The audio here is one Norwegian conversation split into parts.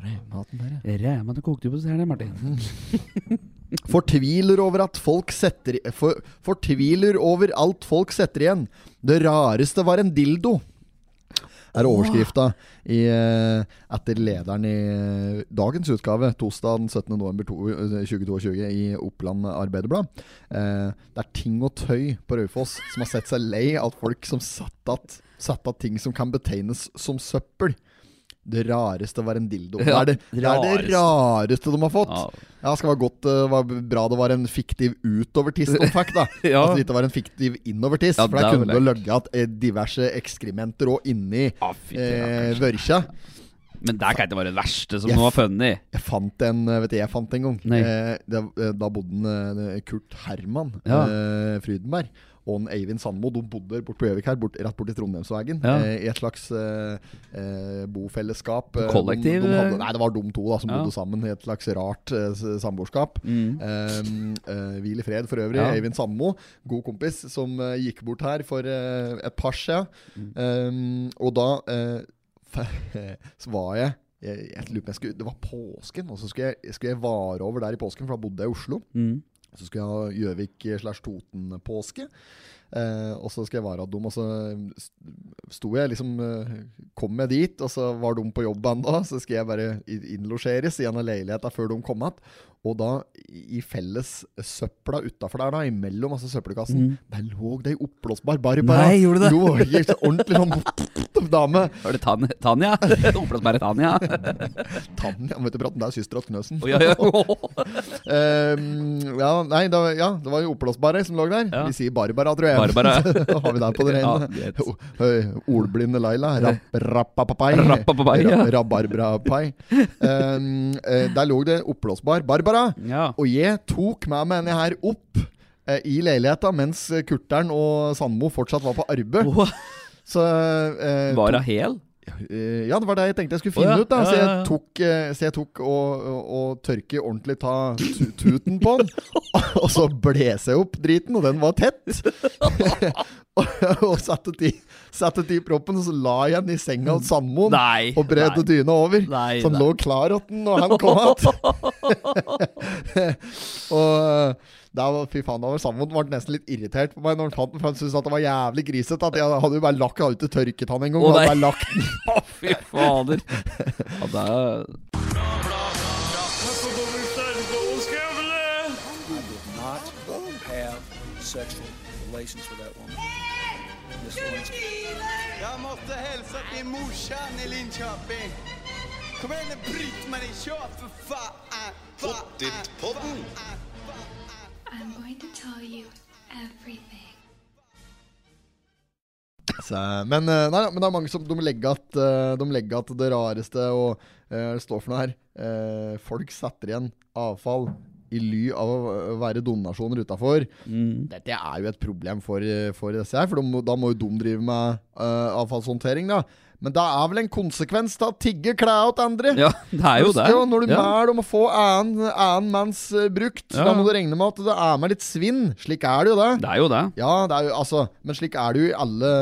Ræmaten der, ja. Kokte på stjerna, Martin. Fortviler over at folk setter for, Fortviler over alt folk setter igjen. Det rareste var en dildo. Er overskrifta eh, etter lederen i eh, dagens utgave, torsdag den 17. november to- eh, 2022, i Oppland Arbeiderblad. Eh, det er ting og tøy på Raufoss som har sett seg lei av folk som satt att ting som kan betegnes som søppel. Det rareste var en dildo. Det er det, det, er det rareste de har fått. Ja. Ja, skal være godt uh, var bra det var en fiktiv utovertiss om fact, da. Ja. At det ikke var en fiktiv innovertiss. Ja, for der er kunne du ligget at, eh, diverse ekskrementer òg inni Ah, eh, vørkja. Men det kan ikke være det verste som Jeg noe har funnet. Jeg fant en eh, Vet du, jeg fant en gang. Eh, da bodde en, Kurt Herman Ja. eh, Frydenberg og Eivind Sandmo De bodde bort på Gjøvik her, bort, rett borti Trondheimsvegen. Ja. Eh, I et slags eh, eh, bofellesskap. Eh, Kollektiv, De, de hadde, eh? nei, det var de to da som Ja. bodde sammen i et slags rart eh, samboerskap. Mm. Hvil i fred for øvrig. Ja. Eivind Sandmo, god kompis, som gikk bort her for et par siden. Mm. Og da så var jeg jeg, jeg jeg skulle, Det var påsken, og så skulle jeg, skulle jeg vare over der i påsken, for da bodde jeg i Oslo. Mm. Så skulle jeg ha Gjøvik slash Toten-påske. Eh, og så skal jeg være dum, og så sto jeg liksom eh, Kom jeg dit, og så var de på jobb ennå. Så skal jeg bare innlosjeres i en av leilighetene før de kom igjen. Og da, i felles søpla utafor der, da, imellom altså søppelkassen, Mm. der lå det ei oppblåsbar Barbara. Nei, gjorde det? Jo, ikke ordentlig sånn dame. Var det Tan Tanja? Oppblåsbare Tanja? Tanja, vet du, praten, det er søstera til Knøsen. Oh, ja, ja. Ehm, ja, nei, da, ja, det var jo oppblåsbare som lå der. Ja. Vi sier Barbara, tror jeg. Barbara. da har vi der på det rene. Ja, Ordblinde Laila. Rapp, rappapapai. Rappapapai, ja. Ra- Rabarbrapai. Um, eh, der lå det oppblåsbar Barbara. Ja. Og jeg tok med meg denne her opp eh, i leiligheta mens Kurtern og Sandmo fortsatt var på arbeid. Oh. Så eh, Var hun hel? Eh, Ja, det var det jeg tenkte jeg skulle finne finne ja. ut. da Så jeg tok, eh, så jeg tok og, og, og tørke ordentlig ta tuten på den. og så blåste jeg opp driten, og den var tett. og, og satte ti Satte ti proppen, og så la jeg den i senga hos samboeren. Og bredde dyna over. Nei, så han nei. lå klar til den når han kom igjen. og eh, da var, fy faen, da var Samboeren ble nesten litt irritert på meg når han fant den, for han syntes at det var jævlig grisete. At jeg hadde jo bare lagt, hadde ikke tørket han engang. Å, og hadde nei. bare lagt den Å, fy fader. Ja, det er not have sexual relations with that till morsan i Linköping. Kom igen nu Britt-Marie, kör för fan! Pottit-podden. I'm going to tell you everything. Så, men, eh, nei, men det er mange som de legger at, eh, de legger at det rareste og eh, det står for noe her eh, Folk setter igjen avfall i ly av å være donasjoner utafor. mm. Dette er jo et problem for, for disse her, for de, da må jo de drive med uh, avfallshåndtering. da Men det er vel en konsekvens av å tigge klær til andre? Ja, det er jo det. Ja, når du ja. om å få annen manns uh, brukt, Ja. da må du regne med at det er med litt svinn. Slik er det jo det. Det er jo det. Ja, det er jo, altså, men slik er det jo i alle,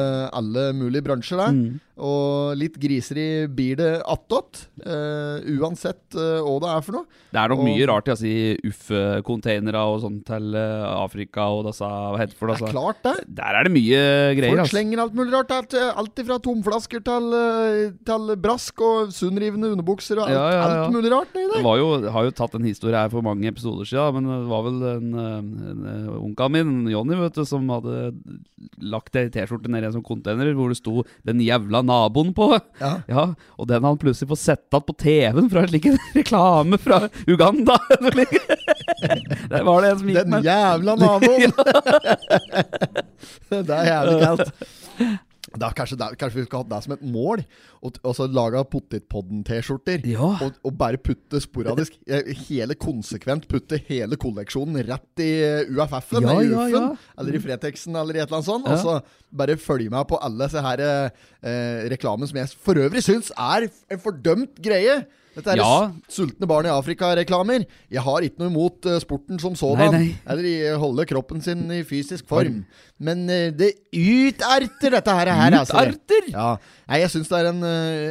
alle mulige bransjer. Det. Mm. Og litt griseri blir det attåt. Uh, uansett uh, hva det er for noe. Det er nok Og- mye rart i altså, UFF-containere og sånn til uh, Afrika og disse Hva heter det for Det det? er klart, det. Der er det mye greier. Folk altså. slenger alt mulig rart. Alt, alt fra tomflasker til, til brask og sunnrivende underbukser og alt, Ja, ja, ja. alt mulig rart nedi der. var jo, har jo tatt en historie her for mange episoder siden, men det var vel en, en, en onkelen min, Jonny, vet du, som hadde lagt ei T-skjorte nedi en sånn container hvor det sto 'Den jævla naboen' på. Ja. Ja, og den han plutselig fått sett igjen på TV-en fra en slik reklame fra Uganda. Der var det en som gikk Den jævla naboen! det er jævlig kaldt. Er kanskje, det, kanskje vi skal ha det som et mål? Og, og så lage Pottitpodden-T-skjorter. Ja. Og, og bare putte sporadisk eh, Hele konsekvent putte hele kolleksjonen rett i eh, UFF-en, Ja, eller ja, eller i Fretexen, eller i et eller annet sånt. Og så bare følge med på alle disse her eh, reklamen som jeg for øvrig syns er en fordømt greie. Dette er Ja. sultne barn i Afrika-reklamer. Jeg har ikke noe imot eh, sporten som sådan, eller i holde kroppen sin i fysisk form. Men eh, det uterter dette her, her altså. Utarter! Ja. Nei, jeg syns det er en,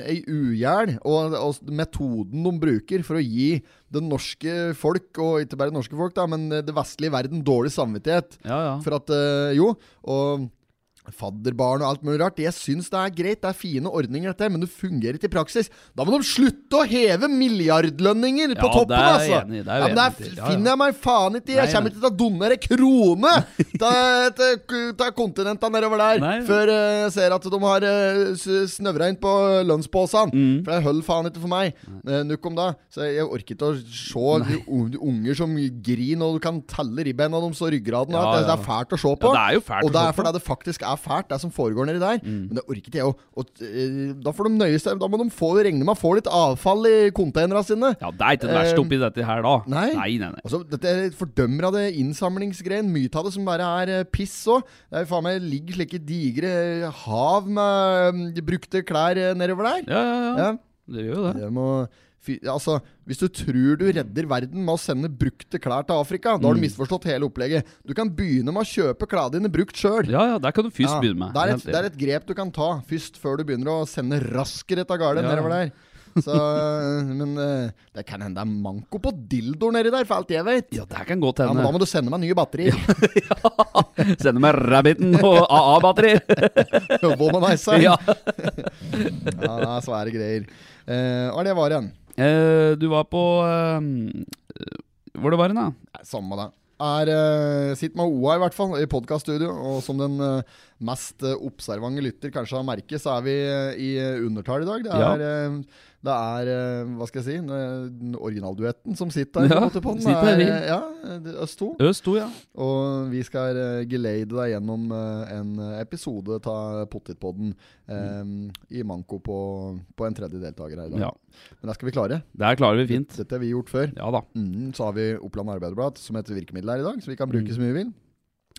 ei ugjæl, og, og metoden de bruker for å gi det norske folk, og ikke bare det norske folk, da, men det vestlige verden dårlig samvittighet. Ja, ja. For at eh, Jo, og fadderbarn og alt mulig rart. Jeg syns det er greit, det er fine ordninger, dette, men det fungerer ikke i praksis. Da må de slutte å heve milliardlønninger på Ja, toppen, altså! enig det ja, men er- ja. finner jeg meg faen ikke i! Jeg kommer ikke til å donere krone til- kontinentene nedover der Nei, før eh, jeg ser at de har uh, snøvra inn på lønnspåsene. Mm. For det holder faen ikke for meg. Nukk Nok om det. Så jeg orker ikke å se de un- unger som griner, og du kan telle ribbeina deres og ryggraden. Ja. Det, det er fælt å se på. Det er jo fælt og det er fordi det faktisk er fælt, det som foregår nedi der. Men det ikke jeg og, eh, Da får de nøye seg. Da må de få regne med å få litt avfall i containerne sine. Ja, det er ikke det verste oppi dette her, da. Eh, Nei. nei, nei. nei. Altså, dette er fordømmer av det innsamlingsgreien. Mye av det som bare er eh, piss òg. Det er faen meg ligger slike digre hav med mm, brukte klær eh, nedover der. Ja, ja, ja. Ja. Det gjør jo det. Det må, altså, hvis du tror du redder verden med å sende brukte klær til Afrika, da har du Mm. misforstått hele opplegget. Du kan begynne med å kjøpe klærne dine brukt sjøl. Ja, ja, der kan du først begynne med. Det er, et, det er et grep du kan ta først, før du begynner å sende raskere av gårde Ja. nedover der. Så, men eh, det kan hende det er manko på dildoer nedi der, for alt jeg vet. Ja, det kan godt Ja, men da må du sende meg nye batterier. Ja, Sende meg Rabbiten og AA-batterier. Womanizer. ja. ja, det er svære greier. Eh, hva er det var igjen? Eh, du var på eh, Hvor det var det da? Samme det. Er, uh, sitter med OA i hvert fall, i podkaststudio. Og som den uh, mest uh, observante lytter kanskje har merket, så er vi i undertall i dag. Det Ja. er, eh, det er hva skal jeg si, den originalduetten som sitter der. Ja, på en på den. sitter Det er, ja, Øst 2. Øst 2, ja. Og vi skal geleide deg gjennom en episode av Pottitpodden mm. i manko på, på en tredje deltaker her i dag. ja. Men det skal vi klare. Der klarer vi fint. Dette har vi gjort før. Ja da. Mm, så har vi Oppland Arbeiderblad som et virkemiddel her i dag, så vi kan bruke Mm. så mye vi vil.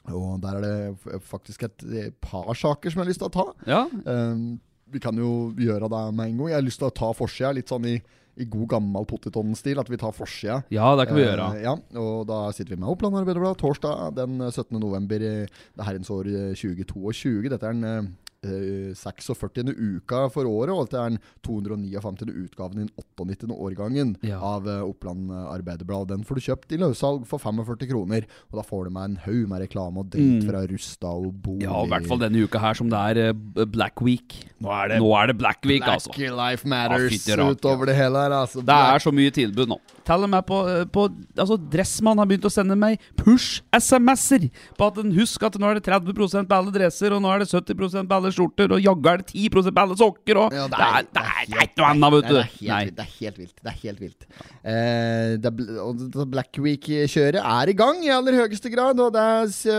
Og der er det faktisk et eh, par saker som jeg har lyst til å ta. Ja, Um, vi kan jo gjøre det med en gang. Jeg har lyst til å ta forsida, litt sånn i, i god gammel Pottitodden-stil. At vi tar forsida. ja det kan vi gjøre. Uh, ja, og da sitter vi med Oppland Arbeiderblad torsdag den 17. november i det herrens år eh, 2022. Dette er en eh, eh, 46. uka for året, og dette er den 259. utgaven i den 98. årgangen Ja. av eh, Oppland Arbeiderblad. Den får du kjøpt i løssalg for 45 kroner, og da får du med en haug med reklame og dritt Mm. fra Rusta og Bolig. Ja, i hvert fall denne uka her som det er eh, Black Week. Nå er det Nå er det Black Week, Black altså. Life Matters Ja, utover det hele her. Altså. Det er så mye tilbud nå. Til meg på, eh, på altså Dressmann har begynt å sende meg push-SMS-er på at en husk at nå er det 30 på alle dresser, og nå er det 70 på alle skjorter, og jaggu er det 10 på alle sokker, og Ja, det, er, det, er, det er ikke noe annet, vet du. det, er helt, vilt, det er helt vilt. Eh, det Black Week-kjøret er i gang i aller høyeste grad. Og det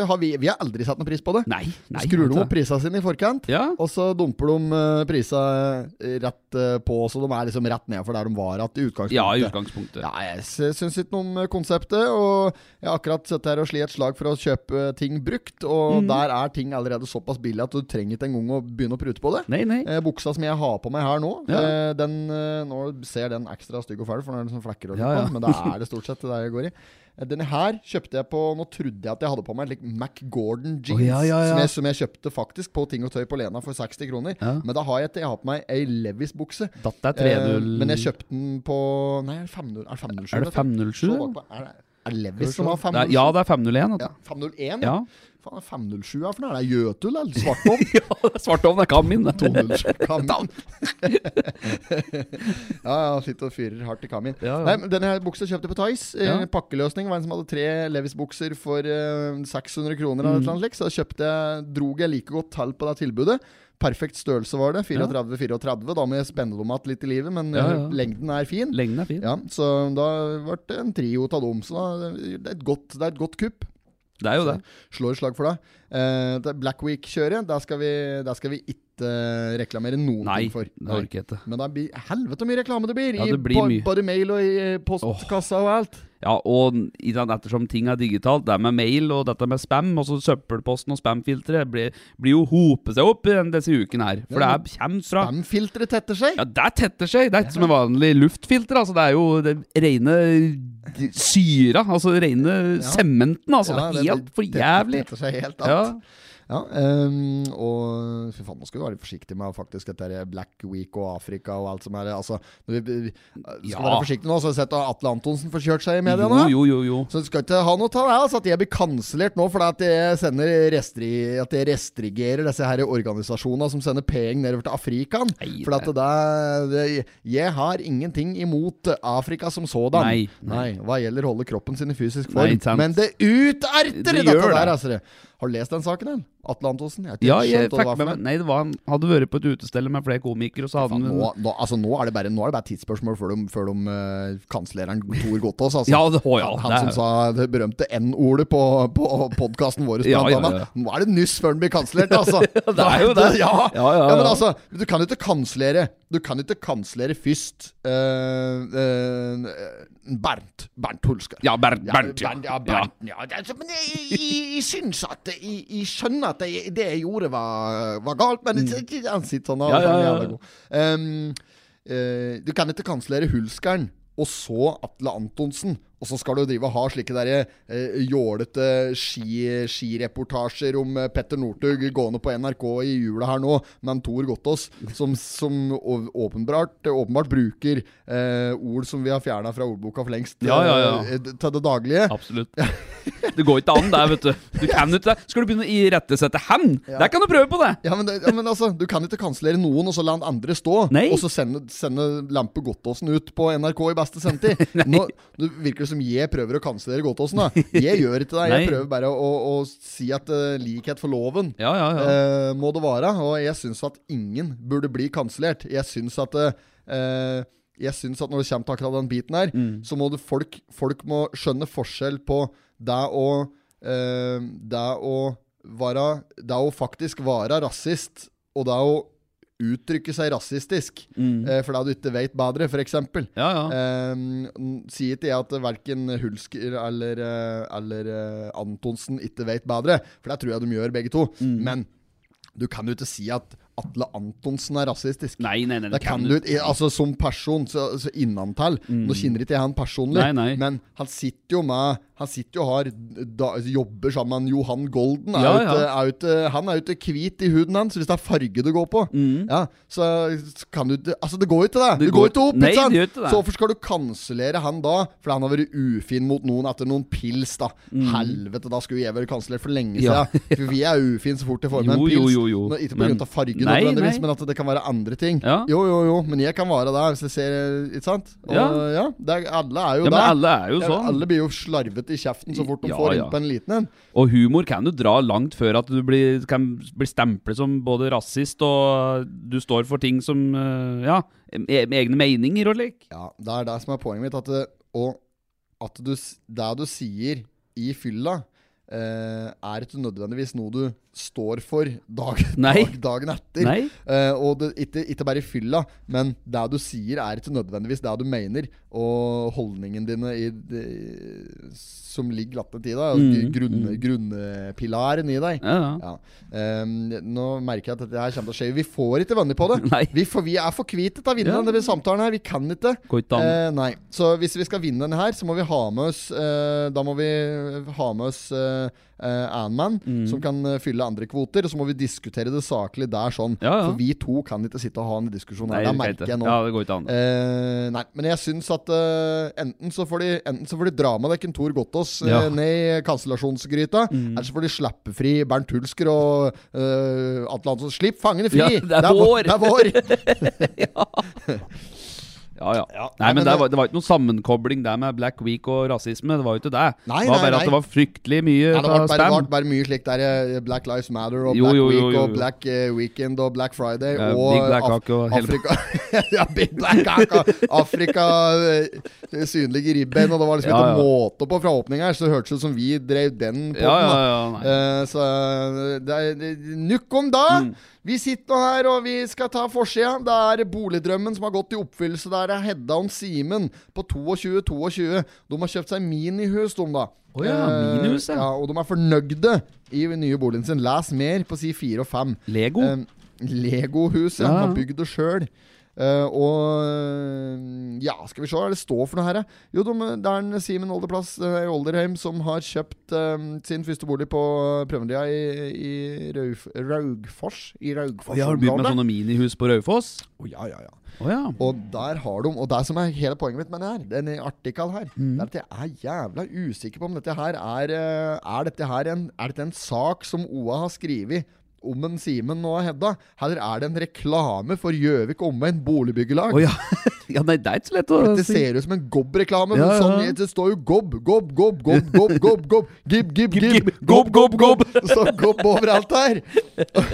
har vi, vi har aldri satt noe pris på det. Nei, nei. Skrur de opp prisene sine i forkant, Ja. og så dumper de uh, prisene rett eh, på, så de er liksom rett ned for der de var igjen i utgangspunktet. ja, i utgangspunktet. Ja, jeg sy- syns ikke noe om eh, konseptet, og jeg har akkurat sittet her og slitt et slag for å kjøpe ting brukt, og mm. der er ting allerede såpass billig at du trenger ikke engang å begynne å prute på det. Nei, nei. Eh, buksa som jeg har på meg her nå, Ja. eh, den, eh, nå ser den ekstra stygg og fæl, for den er liksom flekker og sånt Ja, ja. men det er det stort sett det jeg går i. Eh, Denne her kjøpte jeg på Nå trodde jeg at jeg hadde på meg like Mac Gordon jeans, oh. Som, jeg, som jeg kjøpte faktisk på Ting og Tøy på Lena for 60 kroner. Men da har jeg, jeg har på meg ei Levis-bukse. Eh, men jeg kjøpte den på Nei, er det 507? Er det 507? Er det 507? Er det, Levis som har er- 507? Ja, det er 501. Ja, du. 501? Ja. Faen, er 507 er for noe? Er det Jøtul eller Svartovn? ja. Svartovn er Kamin. Det er 207 Kamin. ja, ja, sitter og fyrer hardt i kamin. Ja, ja. Nei, men Denne buksa kjøpte jeg på Tice. Eh, Ja. Pakkeløsning var en som hadde tre Levis-bukser for uh, 600 kroner. Eller Mm. noe slikt, så da kjøpte jeg, drog jeg like godt tall på det tilbudet. Perfekt størrelse var det. 34-34. Da må jeg spenne dem igjen litt i livet, men Ja, eh, ja. lengden er fin. Lengden er fin. Ja, Så da ble det en trio av dem. Så da, det, er et godt, det er et godt kupp. Det er jo det. Slår slag for deg. Uh, Black Week-kjøret, der skal vi, der skal vi ikke eh, reklamere noen Nei, ting for. det orker jeg ikke. Men det blir helvete mye reklame det blir! Ja, det blir I både mail og i eh, postkassa og alt. Ja, og ettersom ting er digitalt, det med mail og dette med spam, og så søppelposten og spamfiltre, blir, blir jo hopet seg opp i den- disse ukene her. For Ja, det er, kommer fra Spamfilteret tetter seg! Ja, det tetter seg. Det er ikke som en vanlig luftfilter. Altså, det er jo det rene syra. Altså rene sementen. Altså, Ja, det er helt for jævlig. det, seg helt Ja. Ja, um, og fy faen, nå skal vi være forsiktige med faktisk dette Black Week og Afrika og alt som er Altså, vi, vi skal Ja. være forsiktige nå, så har jeg sett at Atle Antonsen får kjørt seg i media nå. jo, jo. jo. Så du skal ikke ha noe av det, altså, at jeg blir kansellert nå fordi at jeg sender restri, At jeg restrigerer disse her organisasjonene som sender penger nedover til Afrikan. Nei, For at det, det, jeg har ingenting imot Afrika som sådan. Nei, nei. Hva gjelder å holde kroppen sin i fysisk form. Nei, Men det uterter Det dette der, det. Har du lest den saken, den? Atle Antonsen? Ja, jeg fikk med meg Nei, det var han hadde vært på et utested med flere komikere, og så hadde han nå, nå, altså, nå, er det bare, nå er det bare tidsspørsmål før de, før de uh, kanslerer Tor Gotaas, Altså. Ja, det, å, ja, han han som sa det berømte N-ordet på, på podkasten vår. Ja, ja, ja. Nå er det nyss før den blir kansellert, altså. det er jo det. Ja, Ja, men altså, du kan jo ikke kanslere Du kan ikke kanslere først uh, uh, Bernt. Bernt Hulsker. Ja, Bernt. Ja, Bernt, ja. Bernt, ja, Bernt, ja. Men jeg, jeg, jeg syns at Jeg, jeg skjønner at jeg, det jeg gjorde, var, var galt, men det, han sitter sånn. Mm. Ja, ja, ja. Um, uh, du kan ikke kanslere Hulskeren, og så Atle Antonsen. Og så skal du drive og ha slike der eh, jålete ski, skireportasjer om eh, Petter Northug gående på NRK i jula her nå, med Tor Gottaas, som, som åpenbart, åpenbart bruker eh, ord som vi har fjerna fra ordboka for lengst, Ja, ja, ja. eh, til det daglige. Absolutt. Det går ikke an, det, vet du. Du kan ikke det. Skal du begynne å irettesette hen? Der kan du prøve på det! Ja, men, det, men altså, Du kan ikke kansellere noen og så la andre stå, Nei. og så sende, sende Lampe Gottaasen ut på NRK i beste sendetid. Nå det virker som jeg prøver å kansellere Gottåsen. da Jeg gjør ikke det. Jeg prøver bare å, å si at uh, likhet for loven Ja, ja, ja. Uh, må det være. Og jeg syns at ingen burde bli kansellert. Jeg syns at uh, jeg synes at når det kommer til akkurat den biten her, Mm. så må folk, folk må skjønne forskjell på det å Det å være Det å faktisk være rasist, og det å uttrykke seg rasistisk Mm. eh, fordi du ikke vet bedre, f.eks. Ja, ja. eh, sier ikke jeg at verken Hulsker eller, eh, eller uh, Antonsen ikke vet bedre, for det tror jeg de gjør, begge to. Mm. Men du kan jo ikke si at Atle Antonsen er rasistisk. Nei, nei, nei. Det kan du ikke. Altså Som person, så, så innantall. Nå kjenner ikke jeg han personlig, Mm. Men han sitter jo med Han sitter jo og har da, jobber sammen med Johan Golden. Er Ja, jo ja. er ute, han er jo ikke hvit i huden hans, hvis det er farge du går på. Ja, så så kan du Altså, det går jo ikke, det. Mm. Det Det, går jo ikke opp. Ikke sant? Så hvorfor skal du kansellere han da? Fordi han har vært ufin mot noen etter noen pils, da. Helvete, da skulle jeg vært kansellert for lenge Mm. Siden. For vi er ufine så fort det får med en pils. jo, jo. Nå, Ikke pga. fargen, Nei, nei. men at det kan være andre ting. Jo, jo, jo, men jeg kan være der, hvis jeg ser Ikke sant? Og, Ja. ja. det er, alle er jo men alle er jo sånn. Alle blir jo slarvete i kjeften så fort de Ja, får ja. inn på en liten en. Og humor kan du dra langt før at du blir, kan bli stemplet som både rasist og du står for ting som eh, Ja, med egne meninger og lik. Ja, det er det som er poenget mitt. At, det, og at du, det du sier i fylla, eh, er ikke nødvendigvis noe du står for dag, dag, dagen etter. Eh, og det, ikke, ikke bare i fylla, men det du sier, er ikke nødvendigvis det du mener. Og holdningen dine i, det, som ligger lattent i deg, Mm, grunn, grunnpilaren i deg. Ja, ja. Ja. Um, nå merker jeg at dette her kommer til å skje. Vi får ikke venner på det. Vi, for, vi er for hvite til å vinne denne samtalen her. Vi kan ikke. Nei. Så hvis vi skal vinne denne her, så må vi ha med oss Da må vi ha med oss uh, Anman, Mm. som kan eh, fylle andre kvoter. Så må vi diskutere det saklig der sånn. Ja, ja. For vi to kan ikke sitte og ha en diskusjon her. Det det merker jeg nå. Ja, det går ikke an. Eh, nei, men jeg syns at eh, enten, så de, enten så får de dra med dekken Kentor Gottaas eh, Ja. Mm. ned i kansellasjonsgryta, eller så får de slippe fri Bernt Hulsker og uh, Atle Hansson. Slipp fangene fri! Ja, det er vår! Det er vår! Ja, ja. Ja, Nei, nei, men men det var, det var ikke noen sammenkobling der med Black Week og rasisme. Det var jo ikke det. Nei, det var bare nei. at det var fryktelig mye nei, det var bare, bare mye slikt der. eh, Black Lives Matter og Jo, Black jo, jo, Week og Black eh, Weekend og Black Friday Ja, og Big Black Cock og Afrika Ja, Big Black Cock Afrika eh, synlige ribbein, og det var liksom Ja, ikke ja. måte på fra åpninga her, så det hørtes ut som vi drev den på Ja, ja, ja. Eh, så det er Nukk om da! Mm. Vi sitter nå her og vi skal ta forsida. Det er boligdrømmen som har gått i oppfyllelse. Der er Hedda og Simen på 22-22. De har kjøpt seg minihus, de, da. Oh ja, Eh, minihus, ja. ja. Og de er fornøyde i den nye boligen sin. Les mer på si 4 og 5. Lego? Eh, Legohus, ja. Ja, ja. Har bygd det sjøl. Eh, og eh, ja, skal vi se hva det står for noe her? eh? Jo, de, det er en Simen Olderplass eh, i Olderheim som har kjøpt eh, sin første bolig på Prøvendia i, i Rauf, Raugfors. I Raugfors Vi har begynt med sånne minihus på Raufoss. Å, ja, ja, ja. Oh, ja. Og der har de Og det som er hele poenget mitt med det her, denne artikkelen her, Mm. det er at jeg er jævla usikker på om dette her er Er dette her en, er dette en sak som OA har skrevet om en Simen og Hedda, Heller er det en reklame for Gjøvik omvendt boligbyggelag? Oh, ja. ja. Nei, det er ikke så lett å Dette si. ser ut som en Gobb-reklame. Ja, men ja. Sånn, det står jo Gobb, Gobb, Gobb, Gobb, Gobb, Gobb, Gobb. Gib, gib, Gib. Gobb, gobb, gobb. Det står Gobb overalt her.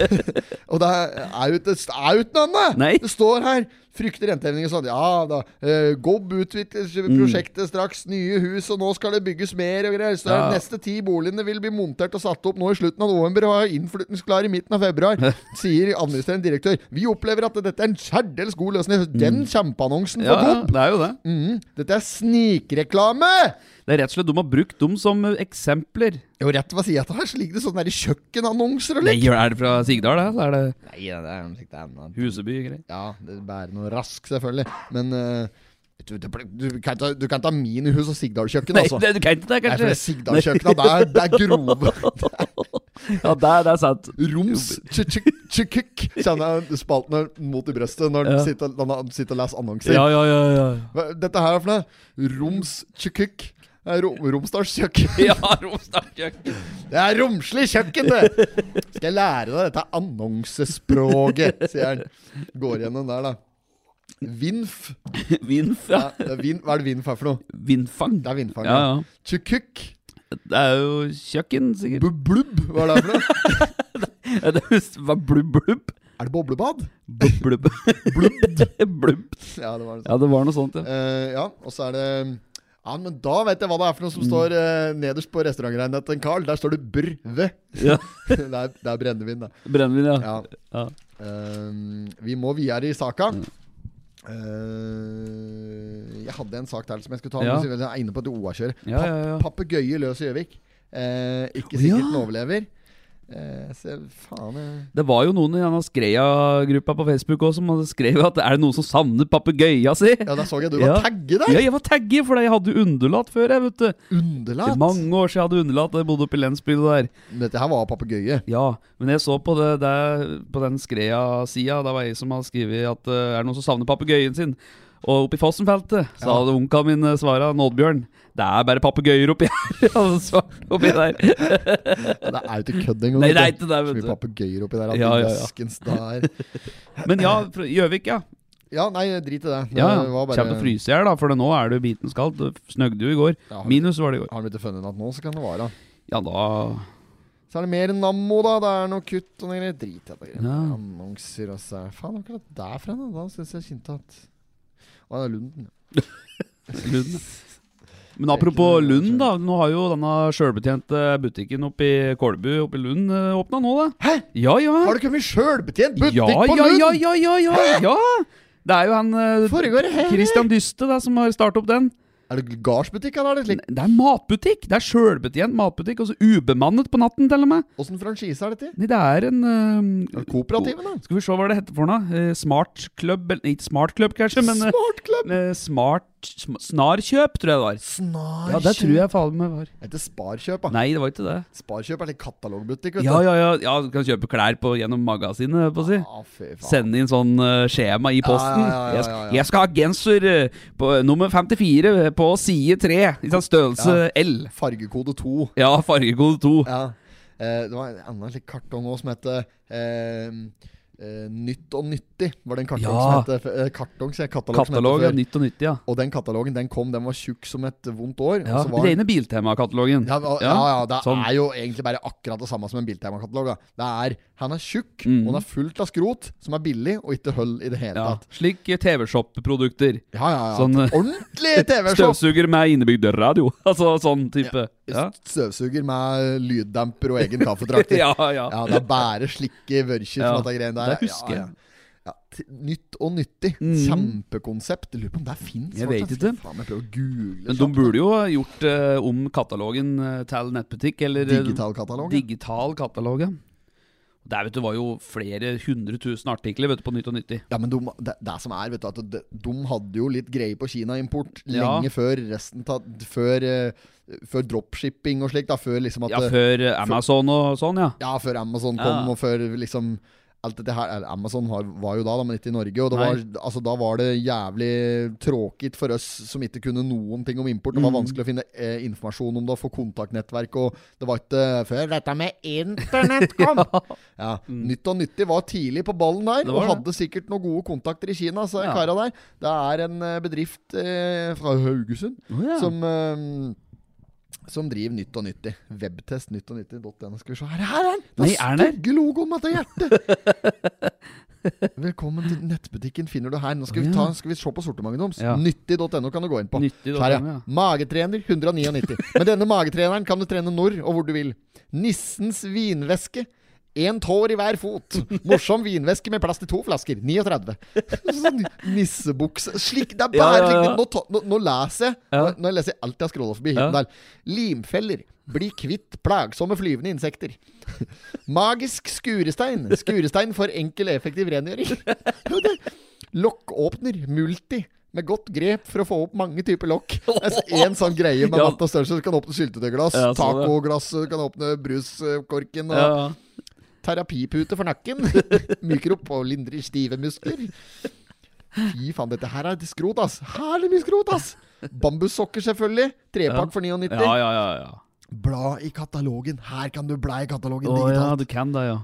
og det er jo ikke noe annet. Det står her. Frykter rentehevinger sånn. Ja da. eh, Gobb utvikler Mm. prosjektet straks. Nye hus, og nå skal det bygges mer og greier. Så Ja. neste ti boligene vil bli montert og satt opp nå i slutten av november og er innflyttingsklare i midten av februar. Sier administrerende direktør. Vi opplever at dette er en særdeles god løsning. Den kjempeannonsen for Mm. Ja, Gobb. det er jo det. Mm. Dette er snikreklame! Det er rett og slett De har brukt dem som eksempler. Jo, rett ved sier av her, så ligger det sånne kjøkkenannonser og Nei, litt. er det fra Sigdal, da? Eller er det Nei, ja, det er sikkert annet. Huseby-greier? Ja, det bærer noe rask, selvfølgelig. Men uh, du, du, du, kan ta, du kan ta minihus og Sigdal-kjøkken, Nei, altså. Nei, du kan ikke det, Nei, kanskje? Sigdal-kjøkkenet, det, er- det er grove. Ja, det det er sant. Roms tjukk Kjenner jeg spalten mot i brøstet når han Ja. sitter, sitter og leser annonser. Ja, ja, ja. ja. Dette her er for noe? Roms tjikk Rom, Romsdals kjøkken. Ja, Romsdalskjøkken. Det er romslig kjøkken, det! Skal jeg lære deg dette annonsespråket, sier han. Går gjennom der, da. Vinf. Vinf, Ja, ja. er vin, hva er det vinf er for noe? Vindfang. Det er vindfang. Ja, ja. Tjukuk. Det er jo kjøkken, sikkert. Bublubb. Hva er det for noe? Ja, det var blubb, blubb. Er det boblebad? Blubb, blubb. Blubb. blubb. Ja, det var det. Ja, det var noe sånt, ja. Uh, ja, og så er det Ja, men da vet jeg hva det er for noe som står eh, nederst på restaurantregnet til Carl. Der står det brve. ja. det, er, det er brennevin, da. Brennevin, ja. Ja. ja. Eh, vi må videre i saka. Mm. Uh, jeg hadde en sak der som jeg skulle ta. Ja. men Jeg er inne på et OA-kjør. Ja, ja, ja. Papegøye løs i Gjøvik. Uh, ikke sikkert ja. den overlever. Eh, se, faen jeg... Det var jo noen i denne Skreia-gruppa på Facebook også som skrevet at er det noen som savner papegøya si? Ja, der så jeg du Ja. var tagget der! Ja, jeg var tagge, for jeg hadde underlatt før, jeg, vet du. Det er mange år siden jeg hadde underlatt da jeg bodde oppe i lensbygda der. Dette her var papegøye. Ja, men jeg så på, det, det, på den Skreia-sida, det var jeg som hadde skrevet at eh, er det noen som savner papegøyen sin? Og oppe i Fossenfeltet så hadde onkelen min eh, svara Nådbjørn. Det er bare papegøyer oppi her. Han oppi der. Det er jo ikke kødd engang. Nei, det du. er ikke det, Så mye du. papegøyer oppi der. Ja, ja, ja. Men ja, Gjøvik, ja. Ja, nei, drit i det. det ja var bare- Kommer til å fryse i hjel, da, for nå er det jo biten skaldt. Det snøgde jo i går. Ja, Minus var det i går. har du ikke funnet at nå, så kan det være. Ja, da Så er det mer Nammo, da. Det er noe kutt og noe greier. Drit i det. Ja. Annonser og så Faen, akkurat derfra, da. Da syns jeg kjente at Å, det er Lunden. Lund. Men apropos Lund, da. Nå har jo denne sjølbetjente butikken oppe i Kolbu oppe i Lund åpna nå, da. Hæ? Ja, ja. Har det kommet sjølbetjent butikk ja, på Lund? ja, ja, ja, ja, ja. Det er jo han eh? Christian Dyste da, som har startet opp den. Er det gardsbutikk, eller er det slik? Det er matbutikk! Det er sjølbetjent matbutikk. Og så ubemannet på natten, til og med. Åssen franchise er dette? Nei, det er en uh, det Kooperativen, da? Skal vi se hva det heter for noe? Uh, smart Club eller Ikke Smart Club, kanskje, men uh, Smart Club! Uh, Smart sm Snarkjøp, tror jeg det var. Snarkjøp. Ja, det tror jeg faen meg var. Det heter Sparkjøp, da. Nei, det var ikke det. Sparkjøp er litt katalogbutikk, vet Ja, du. ja, ja, ja, du kan kjøpe klær på, gjennom magasinet, på å si. Ja, fy faen. Sende inn sånn uh, skjema i posten. Ja, ja, ja, ja, Jeg, ja, sk- ja. jeg skal ha genser uh, på nummer 54 på side 3. I sånn størrelse Ja. L. Fargekode 2. Ja, fargekode 2. Ja. Uh, det var en annen kartong òg som het eh, eh, Nytt og nyttig. Var det en kartong Ja. som het Uh, Kartong, sier. Katalog, Katalog er nytt og nyttig, ja. Og den katalogen den kom, den var tjukk som et vondt år. ja. var, Rene Biltema-katalogen. ja, ja, ja, ja, det sånn. er jo egentlig bare akkurat det samme som en Biltema-katalog. Det er, Han er tjukk, Mm. og han er fullt av skrot, som er billig, og ikke hull i det hele Ja. tatt. Slik eh, TV-shop-produkter. Ja, ja, ja. Sånn, eh, Ordentlig TV-shop! Støvsuger med innebygd radio. Altså sånn type. Ja, Støvsuger med lyddemper og egen kaffetrakter. ja. ja. Ja, det er bare slikke vørkjer Ja, dette greiene der. det husker jeg. ja. Nytt og nyttig. Mm. Kjempekonsept. Lurer på om det fins. Jeg vet ikke. Faen, jeg Men de kjapt, burde jo ha gjort uh, om katalogen uh, til nettbutikk, eller digital katalog. Digital katalog, ja. Der vet du var jo flere hundre tusen artikler vet du, på Nytt og Nyttig. Ja, men de, det, det som er, vet du, at de, de hadde jo litt greie på Kina-import Ja. lenge før resten ta, Før, eh, før dropshipping og slikt. da, Før liksom at Ja, før eh, Amazon og sånn, ja. Ja, før Amazon kom, Ja. og før liksom alt dette her Amazon var, var jo da, men ikke i Norge. Og var, altså, da var det jævlig tråkigt for oss som ikke kunne noen ting om import. Det var Mm. vanskelig å finne eh, informasjon om det, få kontaktnettverk. Og det var ikke før dette med internett kom! ja. Nytt og nyttig var tidlig på ballen der, og det. hadde sikkert noen gode kontakter i Kina. Så Ja. kara der Det er en eh, bedrift eh, fra Haugesund ja. som eh, som driver Nytt og Nyttig. Webtest nytt og nyttig.no. Skal vi se her, her er den! Den stygge logoen med dette hjertet! Velkommen til nettbutikken finner du her. Nå skal vi, ta, skal vi se på sortimentet. Ja. Nyttig.no kan du gå inn på. Her, ja. Magetrener 199. Med denne magetreneren kan du trene når og hvor du vil. Nissens vinvæske. Én tår i hver fot. Morsom vinveske med plass til to flasker. 39. Sånn nissebukse Slik, Det er bare ja, ja. Nå, ta- nå, nå leser jeg Ja. nå, nå leser jeg alt jeg har scrolla forbi. Ja. Der. Limfeller. Bli kvitt plagsomme flyvende insekter. Magisk skurestein. Skurestein for enkel effektiv rengjøring. Lokkåpner. Multi. Med godt grep for å få opp mange typer lokk. En sånn greie med Ja. vatt og størrelse. Du kan åpne syltetøyglass, Ja, sånn, ja. tacoglass, du kan åpne bruskorken. Og Ja. Terapipute for nakken. Myker opp og lindrer stive muskler. Fy faen, dette her er skrot, ass. Herlig mye skrot, ass. Bambussokker, selvfølgelig. Trepakk for 99. ja, ja, ja, ja. Bla i katalogen. Her kan du bla i katalogen Å ja, du kan det, ja.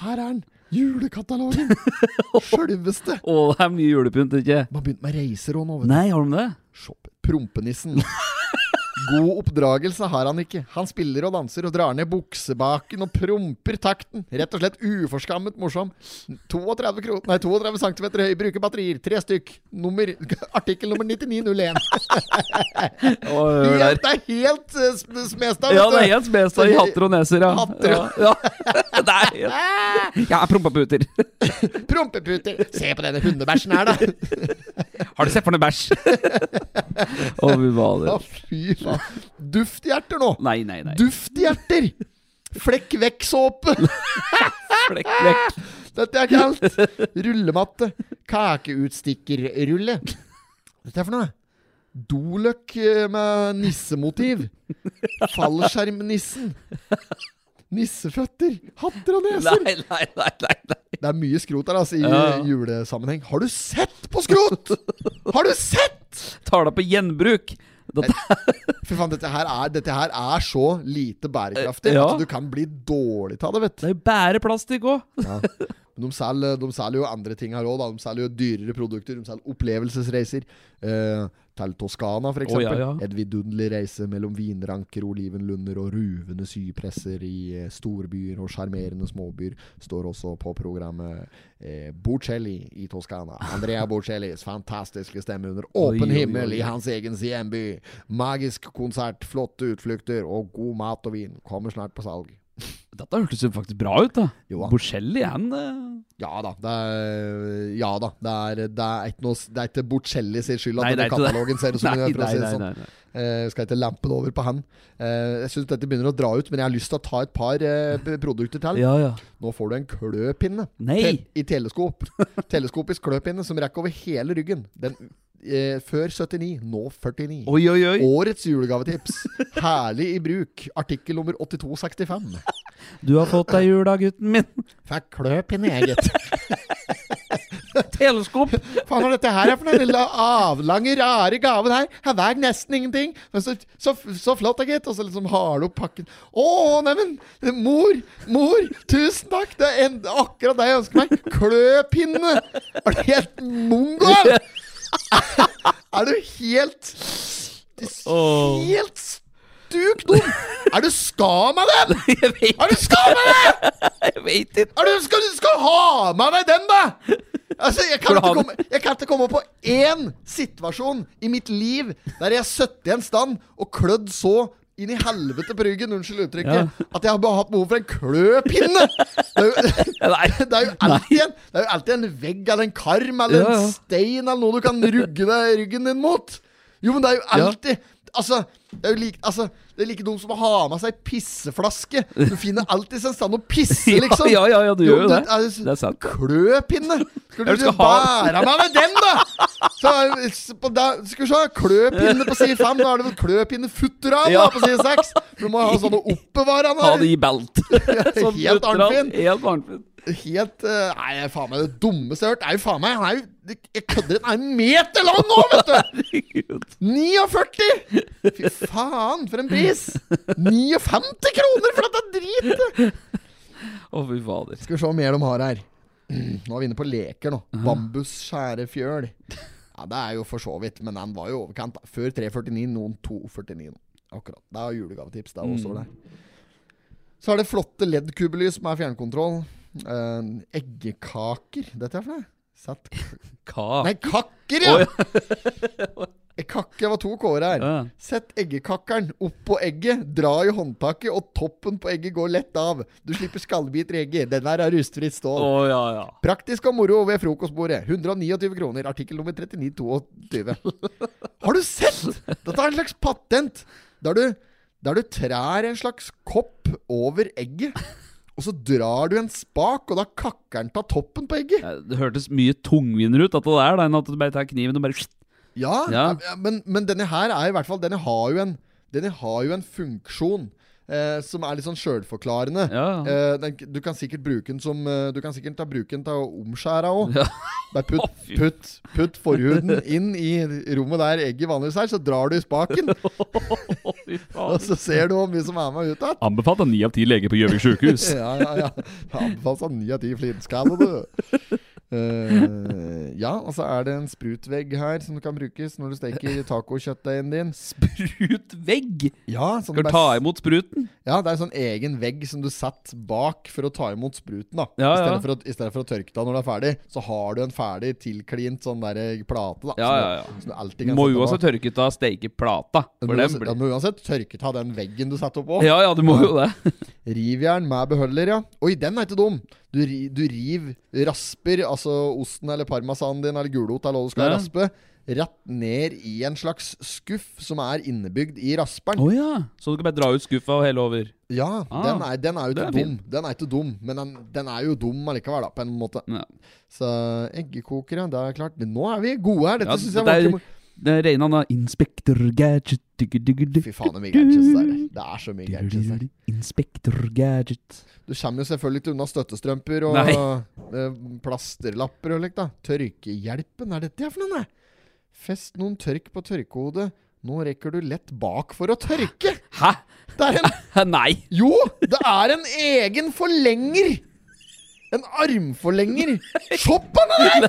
Her er den. Julekatalogen. Sjølveste. Å, det er mye julepynt, ikke? Man har begynt med reiser òg nå, vet du. Nei, har de det? Shop. Prompenissen. God oppdragelse har han ikke. Han spiller og danser og drar ned buksebaken og promper takten. Rett og slett uforskammet morsom. 32, kro nei, 32 cm høy, bruker batterier. Tre stykk. Nummer, artikkel nummer 9901. Å. Helt, det er helt uh, smestad. Ja, det er helt smesta i hatter og neser, ja. Hatter ja, ja. Det er helt Ja, prompeputer. Prompeputer. Se på denne hundebæsjen her, da. Har du sett for noe bæsj? Å, fy Ja, fader. fy faen. Dufthjerter nå. Nei, nei, nei. Dufthjerter. Flekk vekk-såpe. Flekk vekk. Dette er kaldt. Rullematte. Kakeutstikker-rulle. Dette er for noe? Doløk eh, med nissemotiv. Fallskjermnissen. Nisseføtter. Hatter og neser. Nei, nei, nei, nei, nei. Det er mye skrot her altså, i Ja. julesammenheng. Har du sett på skrot?! Har du sett?! Tar det på gjenbruk. Dette, Fy faen, dette her, er, dette her er så lite bærekraftig Eh, ja. at du kan bli dårlig av det, vet du. det er jo bæreplastikk òg. Ja. Men de selger, de selger jo andre ting her òg. De selger jo dyrere produkter. De selger opplevelsesreiser. Eh, til Toskana, f.eks. Oh, ja, ja. En vidunderlig reise mellom vinranker, olivenlunder og ruvende sypresser i eh, storbyer og sjarmerende småbyer. Står også på programmet eh, Bocelli i Toskana. Andrea Bocellis fantastiske stemme under åpen Oi, oi, himmel oi. i hans egen hjemby. Magisk konsert, flotte utflukter og god mat og vin kommer snart på salg. Dette hørtes jo faktisk bra ut, da. Jo er en... han eh, Ja da. Det er, ja da. Det er, det er ikke noe Det er ikke Borcelli sin skyld at Nei, katalogen ser ut som den gjør. sånn. nei, nei. Eh, skal ikke lampe det over på han. Eh, jeg syns dette begynner å dra ut, men jeg har lyst til å ta et par eh, produkter til. Ja, ja. Nå får du en kløpinne Nei! Te i teleskop. Teleskopisk kløpinne som rekker over hele ryggen. Den eh, Før 79, nå 49. Oi, oi, oi. Årets julegavetips. Herlig i bruk. Artikkel nummer 8265. Du har fått deg jul da, gutten min. Fikk kløpinne, jeg, gitt. Teleskop. Faen, hva er dette her er for noen lille avlange, rare gaven her? Her veier nesten ingenting. Men så, så, så flott, da, gitt. Og så liksom har du opp pakken. Å, neimen! Mor! Mor! Tusen takk! Det er en, akkurat det jeg ønsker meg. Kløpinne! Er du helt mongo? Er du helt Helt stuk dum? Er du skam av den? Er du skam av den? jeg vet ikke. Er du, skal du skal ha med deg den, da! Altså, jeg, kan komme, jeg kan ikke komme på én situasjon i mitt liv der jeg har sittet i en stand og klødd så inn i helvete på ryggen, unnskyld uttrykket, at jeg har hatt behov for en kløpinne! Det er jo, det er jo alltid en, det er jo alltid en vegg eller en karm eller Ja, ja. en stein eller noe du kan rugge deg ryggen din mot. Jo, men det er jo Ja. alltid Altså, det er jo like altså Det er like dumt som å ha med seg pisseflaske. Du finner alltid en stand å pisse, liksom. ja, ja, ja, du gjør jo det. er- Det er sant. Kløpinne! Skal du du skal bære meg med den, da?! Så, på da, skal vi se, kløpinne på side fem. Da er det vel kløpinne futteran Ja. da, på side seks. Du må ha sånne oppbevarende. Ha det i belt. Sånn Helt armfin. Helt arnfin. Helt uh, Nei, faen meg det dummeste jeg har hørt. Er jo faen meg Han er jo Jeg kødder ikke. Han er en meter lang nå, vet du! 49! Fy faen, for en pris! 59 kroner for dette dritet! Å, fy fader. Skal vi se hva mer de har her. Nå er vi inne på leker, nå. Bambusskjærefjøl. Ja, det er jo for så vidt, men den var jo overkant. da. Før 349, noen 249 nå. Akkurat. Det er julegavetips. Det er også der. Så er det flotte LED-kubelys med fjernkontroll. Eh, eggekaker. Dette er for noe? Satt Hva? Nei, kakker, ja! Oh, ja. Kakke var to kår her. Ja. Sett eggekakkeren oppå egget, dra i håndtaket, og toppen på egget går lett av. Du slipper skallbiter i egget. Den der er rustfritt stål. Oh, ja, ja. Praktisk og moro ved frokostbordet. 129 kroner. Artikkel nummer 3922. Har du sett?! Dette er en slags patent. Der du, der du trær en slags kopp over egget. Og så drar du en spak, og da kakker den av toppen på egget. Ja, Det hørtes mye tungvindere ut, at det der, enn at du bare tar kniven og bare Ja, Ja. men, men denne her er i hvert fall Denne har jo en, har jo en funksjon eh, som er litt sånn sjølforklarende. Ja. Eh, den, du kan sikkert bruke den som eh, Du kan sikkert ta den til å omskjære òg. Ja. Bare putt, putt, putt forhuden inn i rommet der egget vanligvis er, så drar du i spaken. Og så ser du hvor mye som er med ut igjen. Anbefalt av ni av ti leger på Gjøvik sjukehus. Ja, ja, ja. Anbefalt av ni av ti flintskaller, du. Eh, ja, og så er det en sprutvegg her som kan brukes når du steker tacokjøttdeigen din. Sprutvegg! Ja, sånn Skal du ta imot spruten. ja, det er en sånn egen vegg som du setter bak for å ta imot spruten. da Ja, I, stedet ja. For å, I stedet for å tørke deg når du er ferdig, så har du en ferdig tilklint sånn der plate. da Ja, som, ja, ja. Du, som du Må uansett tørke av steikeplata. Du må uansett, du må uansett tørke av den veggen du setter oppå. Ja, ja, du må jo det. Rivjern med beholder, ja. Oi, den er ikke dum. Du, du riv rasper, altså osten eller parmesanen din eller gulrot eller hva du skal Ja. raspe, rett ned i en slags skuff som er innebygd i rasperen. Oh, ja. Så du kan bare dra ut skuffa og helle over? Ja, Ah, den, er, den er jo ikke er dum. Den er ikke dum, men den, den er jo dum allikevel, da, på en måte. Ja. Så eggekokere, ja. Det er klart. Men nå er vi gode her. Dette Ja, synes jeg det var ikke Det rene han Inspector Gadget. Fy faen, det er mye gadgets der. Det er så mye gadgets der. Inspector Gadget. Du kommer jo selvfølgelig ikke unna støttestrømper og Nei. eh, plasterlapper og likt. da Tørkehjelpen, er dette her for noe? Fest noen tørk på tørkehodet. Nå rekker du lett bak for å tørke. Hæ? Det er en Nei! Jo, det er en egen forlenger! En armforlenger. Se han der!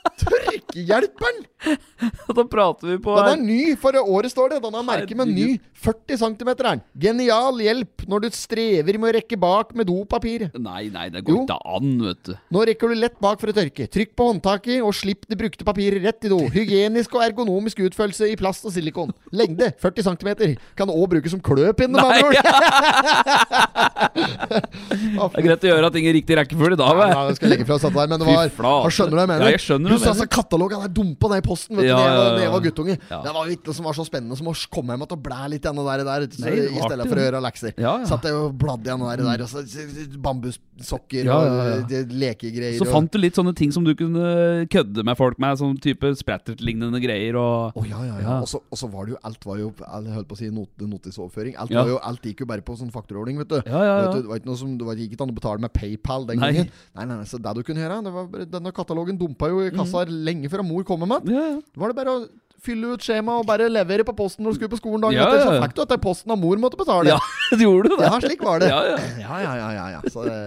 Tørkehjelperen! Da prater vi på Den er ny, for året står det. Den har merket med ny. 40 cm er den. Genial hjelp når du strever med å rekke bak med dopapir. Nei, nei, det går Jo. ikke an, vet du. Nå rekker du lett bak for å tørke. Trykk på håndtaket og slipp det brukte papiret rett i do. Hygienisk og ergonomisk utførelse i plast og silikon. Lengde 40 cm. Kan òg brukes som kløpinne. med andre ord. Det er greit å gjøre ting i riktig rekkefølge da, vel? ja, jeg skal legge fra oss dette der, men det var skjønner hva jeg mener. Ja, jeg skjønner du du. Altså katalogen er dumpa ned i posten vet du, Ja, ja, ja. da jeg var guttunge. Det var ikke noe som var så spennende som å komme hjem og blæ litt gjennom det der, så, Nei, i stedet for å gjøre lekser. Ja, ja. Satt jeg og bladde gjennom det der, og så bambussokker og de lekegreier. Så fant du litt sånne ting som du kunne kødde med folk med, sånn type sprettert-lignende greier og oh, ja, ja, ja. Ja. Og så- var det jo Alt var jo Jeg holdt på å si not, notisoverføring. Alt, jo, alt gikk jo bare på sånn faktorordning, vet du. Det var ikke noe som Det var ikke an å betale med PayPal den gangen. Nei, nei, nei, Så det du kunne gjøre det var Denne katalogen dumpa jo i kassa lenge før mor kom med. Ja, ja. var det bare å fylle ut skjema og bare levere på posten når du skulle på skolen dagen Ja, etter. Så fikk du at det posten av mor måtte betale. Ja, du gjorde det. Ja, slik var det. Ja, ja. ja, ja, ja. Så det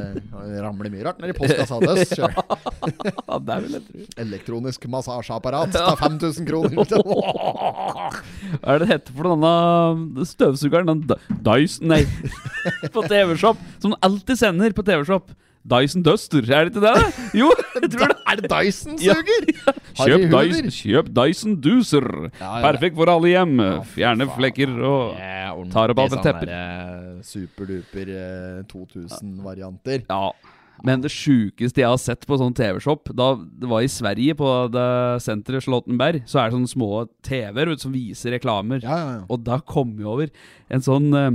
det ramler mye rart nedi postkassa sjøl. Ja, det vil jeg tro. Elektronisk massasjeapparat til 5000 kroner. Hva er det det heter for denne støvsugeren? Den Dyson Nei, på TV-shop. Som alltid sender på TV-shop. Dyson Duster, er det ikke det? Jo, jeg tror det. Er det Dyson-suger? Kjøp Harry Hoover? Dyson, kjøp Dyson Duser. Ja, ja. Perfekt for alle hjem. Fjerne flekker og tar opp alt sånn tepper. Superduper eh, 2000-varianter. Ja. Men det sjukeste jeg har sett på sånn TV-shop Da Det var i Sverige, på det senteret Slottenberg, så er det sånne små TV-er som viser reklamer. Ja, ja, ja. Og da kom vi over en sånn eh,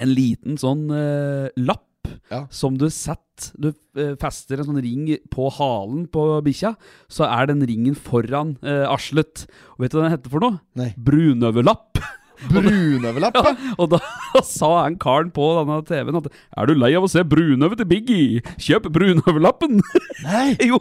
En liten sånn uh, lapp Ja. som du setter Du eh, fester en sånn ring på halen på bikkja, så er den ringen foran eh, arslet. Og vet du hva den heter for noe? Nei. Brunøverlapp. Brunøverlapp, ja. Og da sa han karen på denne TV-en at Er du lei av å se brunøve til Biggie? Kjøp brunøverlappen! Nei! jo!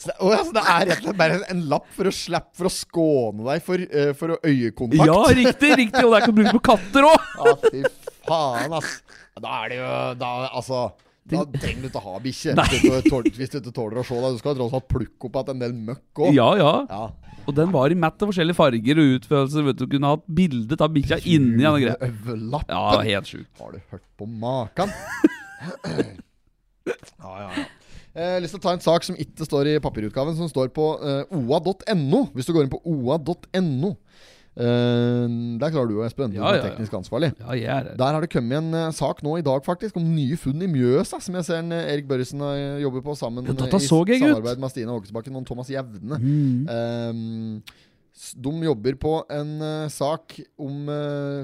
Så å, ja, det er rett og slett bare en, en lapp for å slippe For å skåne deg for, uh, for øyekontakt? Ja, riktig, riktig. Og det kan brukes på katter òg! Ja, faen, ass. Da er det jo Da, altså da trenger du ikke ha bikkje hvis, du ikke tåler- å se deg. Du skal tross alt plukke opp igjen en del møkk òg. Ja, ja. Ja. Og den var i mett av forskjellige farger og utførelser. Vet Du kunne hatt bilde av bikkja inni den greia. Ja, helt sjukt. Har du hørt på maken? ja, ja, ja. Eh, Jeg har lyst til å ta en sak som ikke står i papirutgaven, som står på uh, oa.no. Hvis du går inn på oa.no. Eh, der klarer du, Espen. Du Ja, er ja, ja. teknisk ansvarlig. Ja, jeg er det. Der har det kommet en uh, sak nå i dag faktisk om nye funn i Mjøsa, som jeg ser en, uh, Erik Børresen jobber på sammen Ja, i samarbeid ut. med Stine Hågesbakken og Thomas Jevne. Mm. Ehm, de jobber på en sak om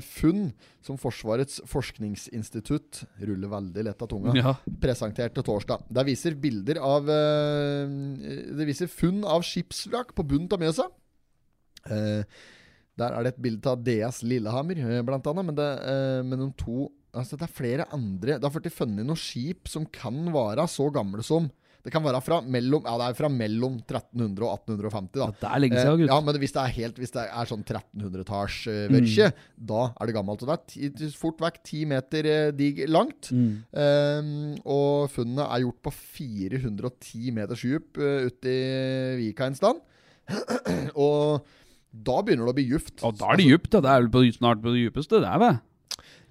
funn som Forsvarets forskningsinstitutt ruller veldig lett av tunga Ja. presenterte torsdag. Der viser bilder av Det viser funn av skipsvrak på bunnen av Mjøsa. Eh, der er det et bilde av DS Lillehammer, eh, blant annet. Men det, eh, men de to Altså, det er flere andre Det har blitt funnet noen skip som kan være så gamle som Det kan være fra mellom Ja, det er fra mellom 1300 og 1850, da. Ja, det er lenge siden, Eh, gutt. ja, men hvis det er helt Hvis det er sånn 1300-tallsvørkje, da er det gammelt. Og det er fort vekk ti meter eh, dig langt. Mm. Um, og funnene er gjort på 410 meters dyp uh, ute i Vika en stand. og da begynner det å bli djupt. Og da er det djupt, ja. Det er vel snart på det djupeste, det er vel?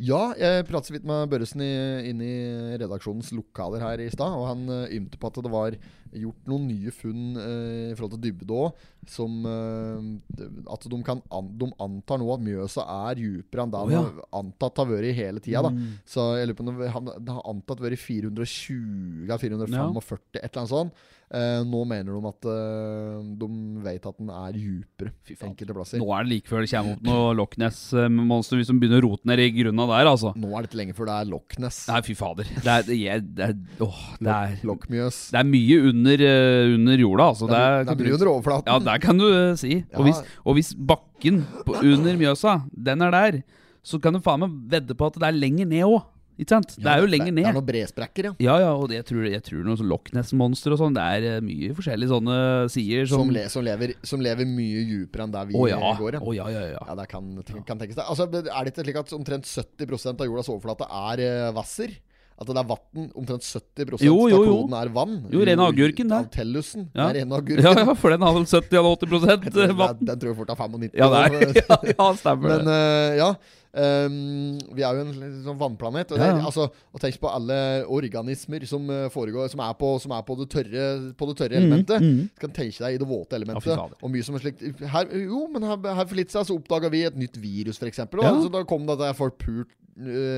Ja, jeg pratet så vidt med Børresen inne i redaksjonens lokaler her i stad, og han uh, ymte på at det var gjort noen nye funn eh, i forhold til dybde òg, som eh, At de kan an, De antar nå at Mjøsa er dypere enn det han han ja. antatt har vært hele tida. da Mm. Så jeg lurer på om det, har antatt vært 420 eller 445, Ja. et eller annet sånt. Eh, nå mener de at eh, de vet at den er dypere enkelte plasser. Nå er det like før det kommer opp noe Loch Ness-monster de begynner å rote ned i der, altså. Nå er det ikke lenge før det er Loch Ness. Nei, fy fader. Det er, det er, det er, åh, det er, Lokkmjøs. det er mye under, eh, under jorda, altså. Det er, du- mye under overflaten. Ja, det kan du uh, si. Ja. Og, hvis, og hvis bakken på, under Mjøsa, den er der, så kan du faen meg vedde på at det er lenger ned òg. Ikke sant? det er jo lenger ned. Det er noen bresprekker, ja. Ja, ja, og det, jeg tror, jeg tror noen sånn Loch Ness-monster og sånn. Det er eh, mye forskjellige sånne sider som Som, le, som, lever, som lever mye dypere enn der vi oh, ja. går. Å ja, ja, ja. Ja, det kan, kan tenkes det. Altså, er det ikke slik at omtrent 70% av jordas overflate er eh, vasser? At det er vann? Omtrent 70 Jo, jo, av kloden er vann? Jo, ren agurken, det. Tellusen. Ja. Er ren agurken. Ja, ja, for den har vel 70 eller 80 Jeg tror, vann. den, den tror jeg fort er 95. Ja, det er, ja, ja, stemmer Men eh, ja. Um, vi er jo en sånn vannplanet. Og, Ja, altså, og tenk på alle organismer som, eh, foregår, som, er, på, som er på det tørre, på det tørre Mhm, elementet. Mm. Du kan tenke deg i det våte elementet. Ja, og mye som er slikt her, Jo, men her, her for litt siden så oppdaga vi et nytt virus, f.eks. Ja. så da kom det det forpult eh,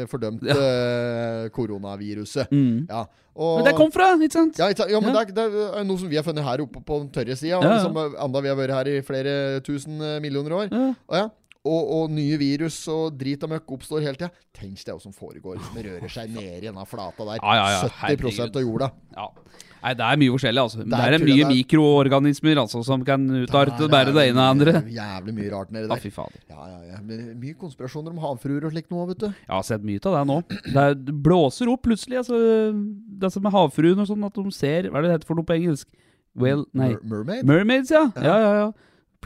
fordømte Ja. eh, koronaviruset. Mm. Ja. Og, Men det kom fra, ikke sant? ja, ja, men Ja. Det, er, det er noe som vi har funnet her oppe på den tørre sida. Ja. Som enda vi har vært her i flere tusen eh, millioner år. Og, ja. Og, og nye virus og drit og møkk oppstår hele tida. Tenk deg hva som foregår. Som rører seg ned i denne flata der. Ja, ja, ja. 70% av jorda. Ja. Nei, det er mye forskjellig, altså. Det det er er, mye det er- mikroorganismer altså, som kan utarte bare det ene og det andre. Jævlig mye rart nedi Ja, der. fy fader. Ja, ja, ja. Mye konspirasjoner om havfruer og slikt nå, vet du. Jeg har sett mye av det nå. Det, er, det blåser opp plutselig. Altså, det som er havfruen og sånn, at de ser Hva er det det heter for noe på engelsk? Well, nei. Mer mermaid? Mermaids, ja. Ja, ja, ja.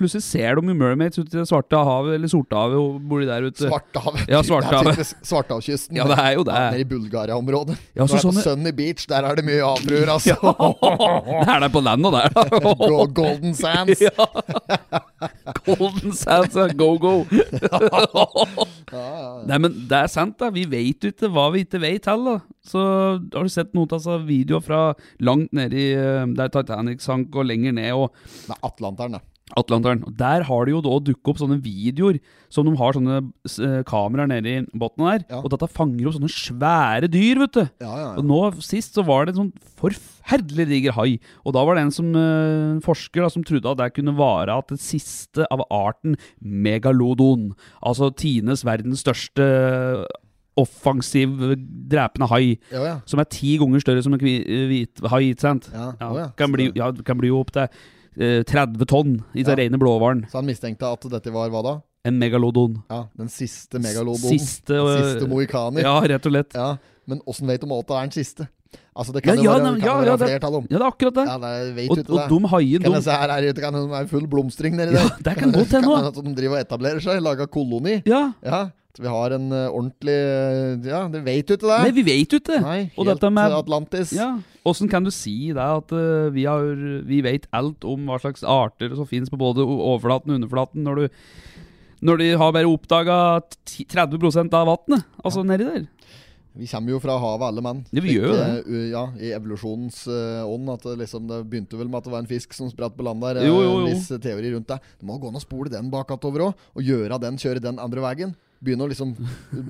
Plutselig ser de jo mermaids ute i det svarte havet, eller Sortehavet, bor de der ute. Svartehavet. Ja, Svartehavet. Det Svartehavskysten. Ja, det er jo det. Ja, Nede i Bulgaria-området. Ja, så det er på Sunny Beach, der er det mye havfruer, altså. Det er der på landet der. Go- Golden Sands. Golden Sands, ja. Go, go. Ja, ja, ja. Nei, men det er sant, da. Vi vet jo ikke hva vi ikke vet heller. Så har du sett noen altså, videoer fra langt nede i eh, der Titanic sank, og lenger ned, og er Atlanteren, da. Atlanteren. Og Der har det jo da dukket opp sånne videoer som de har sånne eh, kameraer nede i bunnen der. Ja. Og dette fanger opp sånne svære dyr, vet du. Ja, ja, Og nå sist så var det en sånn forferdelig diger hai. Og da var det en som, eh, forsker da, som trodde at det kunne være at det siste av arten megalodon, altså Tines verdens største offensiv drepende hai, ja, ja. som er ti ganger større som en hvit hai, ikke sant? Ja, ja. Kan, bli, ja, kan bli opp til eh, 30 tonn i Ja. rene blåhvalen. Så han mistenkte at dette var hva da? En megalodon. Ja, Den siste megalodon. Siste, uh, siste mohikaner. Ja, rett og slett. Ja, Men åssen vet du om alt det er den siste? Altså, det kan Ja, jo ja, være, ja, være ja, flertall om. Ja, det er akkurat det. Ja, det vet og, og dum de haiene, Kan jeg se her er ute, kan det være full blomstring nedi Ja, der? det kan godt hende at de driver og etablerer seg, lager koloni. Ja. Ja, vi har en eh, ordentlig eh, Ja, det vet du ikke det? Nei, vi vet jo ikke. Nei, og helt dette med Atlantis. Ja, Åssen kan du si det at uh, vi, har, vi vet alt om hva slags arter som finnes på både overflaten og underflaten, når, du, når de har bare oppdaga 30% av vannet? Altså nedi der. Vi kommer jo fra havet, alle mann. Ja, vi gjør uh, Ja, I evolusjonens uh, ånd. At det, liksom, det begynte vel med at det var en fisk som spratt på land der. Jo, jo, jo. En viss teori rundt det. Det må gå an å spole den bakover òg, og gjøre den, kjøre den andre veien. Begynne å liksom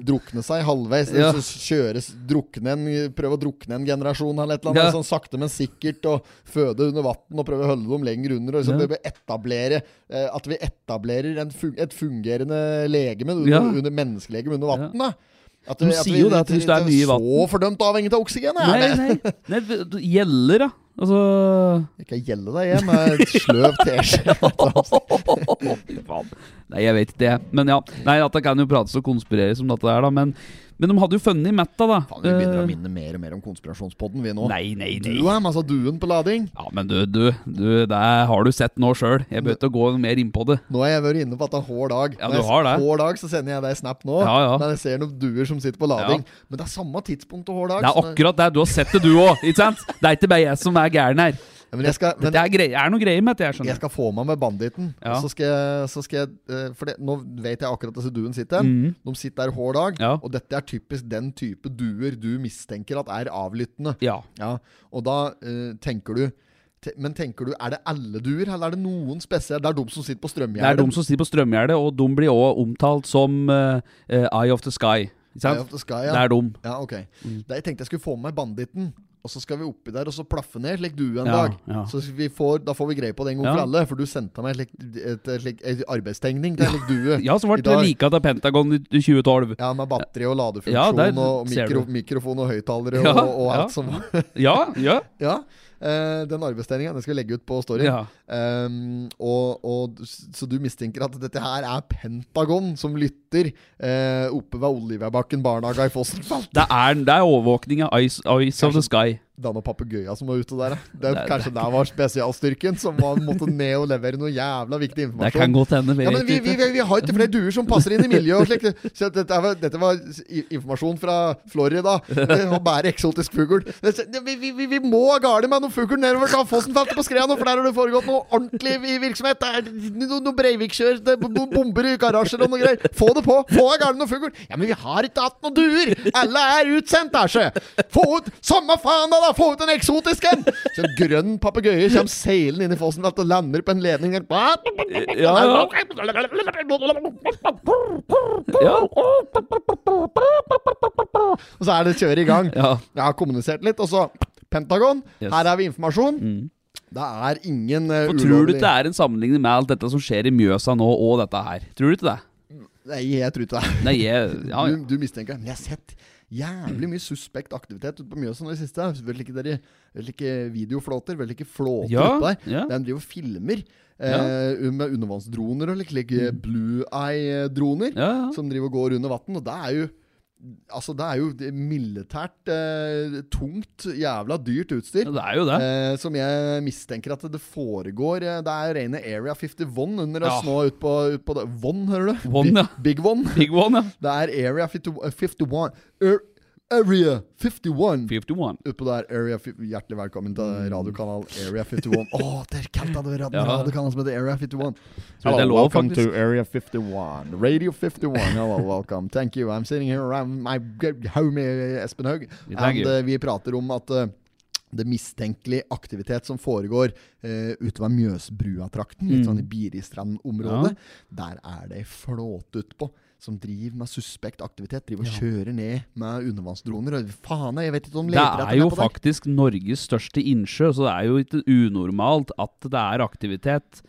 drukne seg halvveis. Ja. Kjøres, drukne en, prøve å drukne en generasjon eller et eller annet. Ja. Sånn sakte, men sikkert. Og føde under vann og prøve å holde dem lenger under. Og liksom Ja. etablere eh, At vi etablerer en fun et fungerende legeme under, Ja. under menneskelegeme under vann. At du, sier jo det at hvis du er mye vann- Så fordømt avhengig av oksygen? Nei, nei, nei det gjelder, da. Altså Ikke kan gjelde deg hjem et sløv teskje. Nei, jeg vet ikke det. Men ja. Nei, at det kan jo prates og konspireres om dette her, da. Men, men de hadde jo funnet Metta, da. Faen, vi begynner å Eh, minne mer og mer om konspirasjonspodden, vi nå. Nei, nei, nei. Du er masse duen på lading. Ja, men du, du, du det har du sett nå sjøl. Jeg begynte å gå mer inn på det. Nå har jeg vært inne på at det er hår dag. Ja, du har det. Hår dag, så sender jeg deg snap nå. Ja, ja. Når jeg ser noen duer som sitter på lading. Men det er samme tidspunkt og hår dag. Det er akkurat det. Du har sett det, du òg. Ikke sant? Det er ikke bare jeg som er gæren her. Ja, men jeg skal, men Det er, grei, er noe greier med dette, jeg skjønner jeg skal få meg med banditten. Ja. Så skal jeg, så skal jeg eh, For det, nå vet jeg akkurat hvor duen sitter. Mm. De sitter der hver dag. Ja. Og dette er typisk den type duer du mistenker at er avlyttende. Ja. Ja, og da uh, tenker du Men tenker du, er det alle duer, eller er det noen spesielle? Det er de som sitter på Det er de som sitter på strømgjerdet, og de blir òg omtalt som uh, Eye of the Sky. Ikke sant? Eye of the Sky, Det er de. ja, ok. Mm. Da, jeg tenkte jeg skulle få med meg banditten. Og så skal vi oppi der og så plaffe ned slik du en Ja, dag. ja. Så vi får, Da får vi greie på det en gang Ja. for alle. For du sendte meg et, et, arbeidstegning til slik due. Ja, så ble det like til Pentagon i i 2012. Ja, med batteri og ladefunksjon der og mikro, mikrofon og høyttalere og, og alt ja. som var. Ja, ja. eh, den arbeidsdelinga skal vi legge ut på Story. ja. Um, og, og, så du mistenker at dette her er Pentagon som lytter uh, oppe ved Oliviabakken barnehage i Fossenfalt? Det er, det er overvåkning av Ice, Eyes of the Sky. Det papegøyen noen som var ute der. Det, Det- kanskje det var spesialstyrken som var, måtte ned og levere noe jævla viktig informasjon. Det kan godt hende. Ja, men vi, vi, vi, vi har ikke flere duer som passer inn i miljøet. og slik. Så dette, var, dette var informasjon fra Florida. Det var bare eksotisk fugl. Vi, vi, må ha garde med noen fugl nedover til Fossenfeltet på Skrea nå, for der har det foregått noe ordentlig i virksomhet. Det er noe, noe Breivik-kjør, er bomber i garasjer og noe greier. Få det på! Få av garde noen fugl! Ja, men vi har ikke hatt noen duer! Alle er utsendt, æsje! Få ut Samme faen, da! Få ut den eksotiske en! Så en grønn papegøye kommer seilende inn i fossen og lander på en ledning der. Ja, ja. Ja. Og så er det kjøret i gang. Ja. Jeg har kommunisert litt. Og så Pentagon. Yes. Her har vi informasjon. Mm. Det er ingen uh, ulovlig tror du ikke det er en sammenligning med alt dette som skjer i Mjøsa nå, og dette her? Tror du ikke det? Nei, jeg tror ikke det. Nei, jeg ja, Du, du mistenker Men jeg har sett jævlig mye suspekt aktivitet ute på Mjøsa nå i siste. Vel ikke, dere, vel ikke videoflåter, vel ikke flåter Ja, oppe der. ja. De driver og filmer eh, med undervannsdroner og like, like Blue Eye-droner. Mm. ja, ja. Som driver og går under vann. Og det er jo Altså, det er jo militært eh, tungt, jævla dyrt utstyr. Ja, Det er jo det. Eh, som jeg mistenker at det foregår eh, Det er rene Area 51 under oss Ja. nå ut på, ut på det. Von, hører du? Von, Big, ja. Big One. Big one, ja. Det er Area 50, eh, 51 Er- Area 51 51. Utpå der. Area Hjertelig velkommen til radiokanal Area 51. Å, det er kalte av det rad- Ja. radiokanal som heter Area 51. Hello, lov, welcome faktisk. to Area 51. Radio 51. Hello, welcome. Thank you. I'm sitting here around my homie Espen Haug. And eh, vi prater om at uh, det mistenkelig aktivitet som foregår uh, utover Mjøsbrua-trakten, litt sånn i Biristrand-området. Der er det ei flåte utpå som driver med suspekt aktivitet. Driver og kjører ned med undervannsdroner. Faen, jeg vet ikke om de Det leter er jo faktisk Norges største innsjø, så det er jo ikke unormalt at det er aktivitet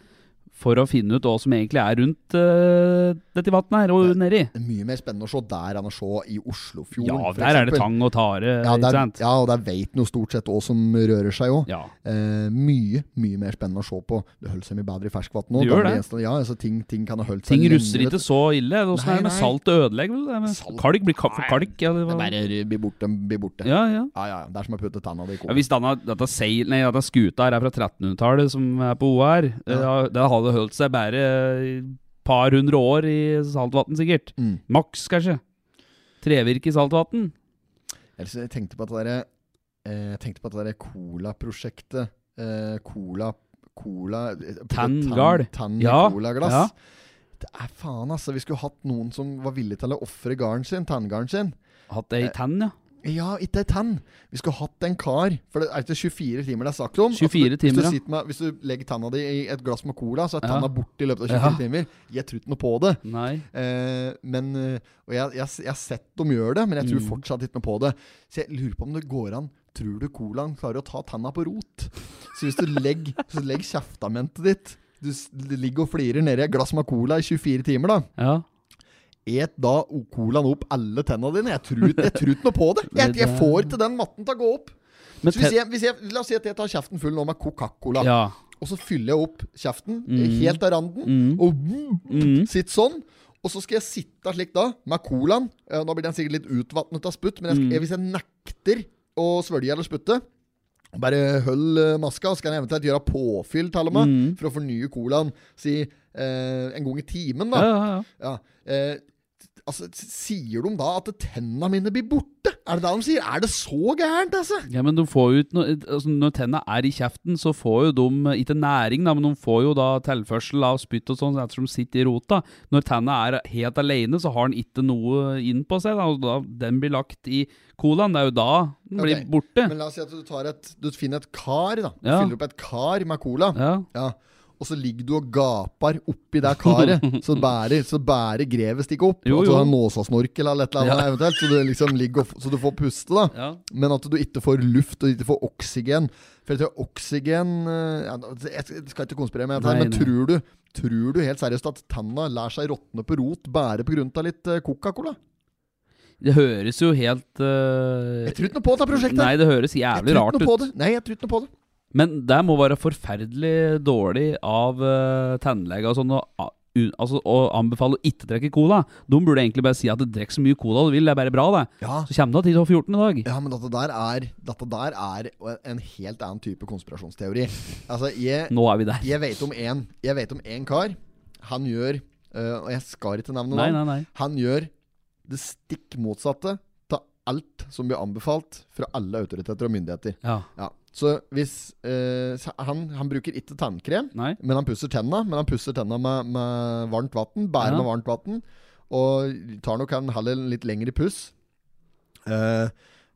for å finne ut hva som egentlig er rundt uh, dette vannet her og nedi. Det er mye mer spennende å se der enn å se i Oslofjorden. Ja, der er det tang og tare, Ja, der, sant? ja, og der veit en jo stort sett hva som rører seg òg. Ja. Eh, mye mye mer spennende å se på. Det holder seg mye bedre i ferskvann nå. Det gjør det. eneste- Ja, altså, ting, ting kan ha holdt seg Ting russer ikke så ille. Åssen er det med salt ødelegger ødelegg Det er med Salt- Kalk blir kalk for kalk. Ja, det Det var... bare blir borte, blir borte. ja, ja. Ja, ja. Det er som å putte tanna di i Ja, hvis denne, dette, seil, nei, dette skuta her er fra 1300-tallet, som er på OR, ja. det hadde holdt seg bare par hundre år i saltvann, sikkert. Mm. Maks, kanskje. Trevirke i saltvann. Jeg tenkte på at det der, eh, jeg tenkte på at det Cola-prosjektet eh, Cola Cola eh, Tanngard. Tann i Ja, colaglass. ja. Det er faen, altså. Vi skulle hatt noen som var villig til å ofre garden sin, tanngarden sin. Hatt ei tann, ja. Ja, ikke ei tann. Vi skulle hatt en kar. For det er ikke 24 timer det er sagt om. 24 altså, timer, hvis, du med, hvis du legger tanna di i et glass med cola, så er Ja. borte i løpet av 24 Ja. timer. Jeg tror ikke noe på det. Eh, men, eh, og jeg, jeg, jeg har sett dem gjøre det, men jeg tror Mm. fortsatt ikke noe på det. Så jeg lurer på om det går an Tror du colaen klarer å ta tanna på rot? Så hvis du legger, så legg kjeftamentet ditt du ligger og flirer nedi et glass med cola i 24 timer, da. Ja. Et da colaen opp alle tenna dine? Jeg tror, jeg tror ikke noe på det. Jeg, jeg får ikke den matten til å gå opp. Hvis jeg, hvis jeg, la oss si at jeg tar kjeften full nå med Coca-Cola, Ja. og så fyller jeg opp kjeften Mm. helt til randen, Mm. og mm, sitter sånn. Og så skal jeg sitte slik da, med colaen. Nå blir den sikkert litt utvatnet av sputt, men jeg skal, Mm. hvis jeg nekter å svølge eller sputte bare hold eh, maska, så kan jeg eventuelt gjøre påfyll til og med, Mm. for å fornye colaen. Si eh, en gang i timen, da. ja, ja. Ja. Eh, altså, sier de da at tenna mine blir borte? Er det det de sier? Er det så gærent, altså? Ja, men de får ut noe, altså Når tenna er i kjeften, så får jo de eh, ikke næring, da, men de får jo da tilførsel av spytt og sånn ettersom de sitter i rota. Når tenna er helt alene, så har den ikke noe inn på seg. Da, og da den blir lagt i colaen. Det er jo da den blir borte. Men la oss si at du, tar et, du finner et kar, da. Du Ja. fyller opp et kar med cola. Ja. Ja. Og så ligger du og gaper oppi det karet, så bærer, så bærer grevet stikker opp. Jo, altså jo. en nåsasnorkel eller et eller annet Ja. eventuelt, så du liksom ligger og, så du får puste, da. ja. Men at du ikke får luft og ikke får oksygen. For jeg tror oksygen eh, ja, Jeg skal ikke konspirere med dette, men tror du, tror du helt seriøst at tanna lar seg råtne på rot bare pga. litt eh, Coca-Cola? Det høres jo helt uh, Jeg tror ikke noe på dette prosjektet. Nei, det høres jævlig rart ut. Nei, jeg tror ikke noe på det. Men det må være forferdelig dårlig av uh, tannleger og sånn å altså, å anbefale å ikke drikke cola. De burde egentlig bare si at du drikker så mye cola du vil, det er bare bra, det. Ja, Så kommer du til 14 i dag. Ja, men dette der er Dette der er en helt annen type konspirasjonsteori. Altså, jeg, Nå er vi der. jeg vet om en Jeg vet om en kar. Han gjør uh, Og jeg skal ikke nevne navn. Han gjør det stikk motsatte av alt som blir anbefalt fra alle autoriteter og myndigheter. Ja. Ja. Så hvis øh, han, han bruker ikke tannkrem, Nei. men han pusser tenna. Men han pusser tenna med, med varmt vann. Bærer Ja. med varmt vann. Og tar nok en heller litt lengre puss. Eh,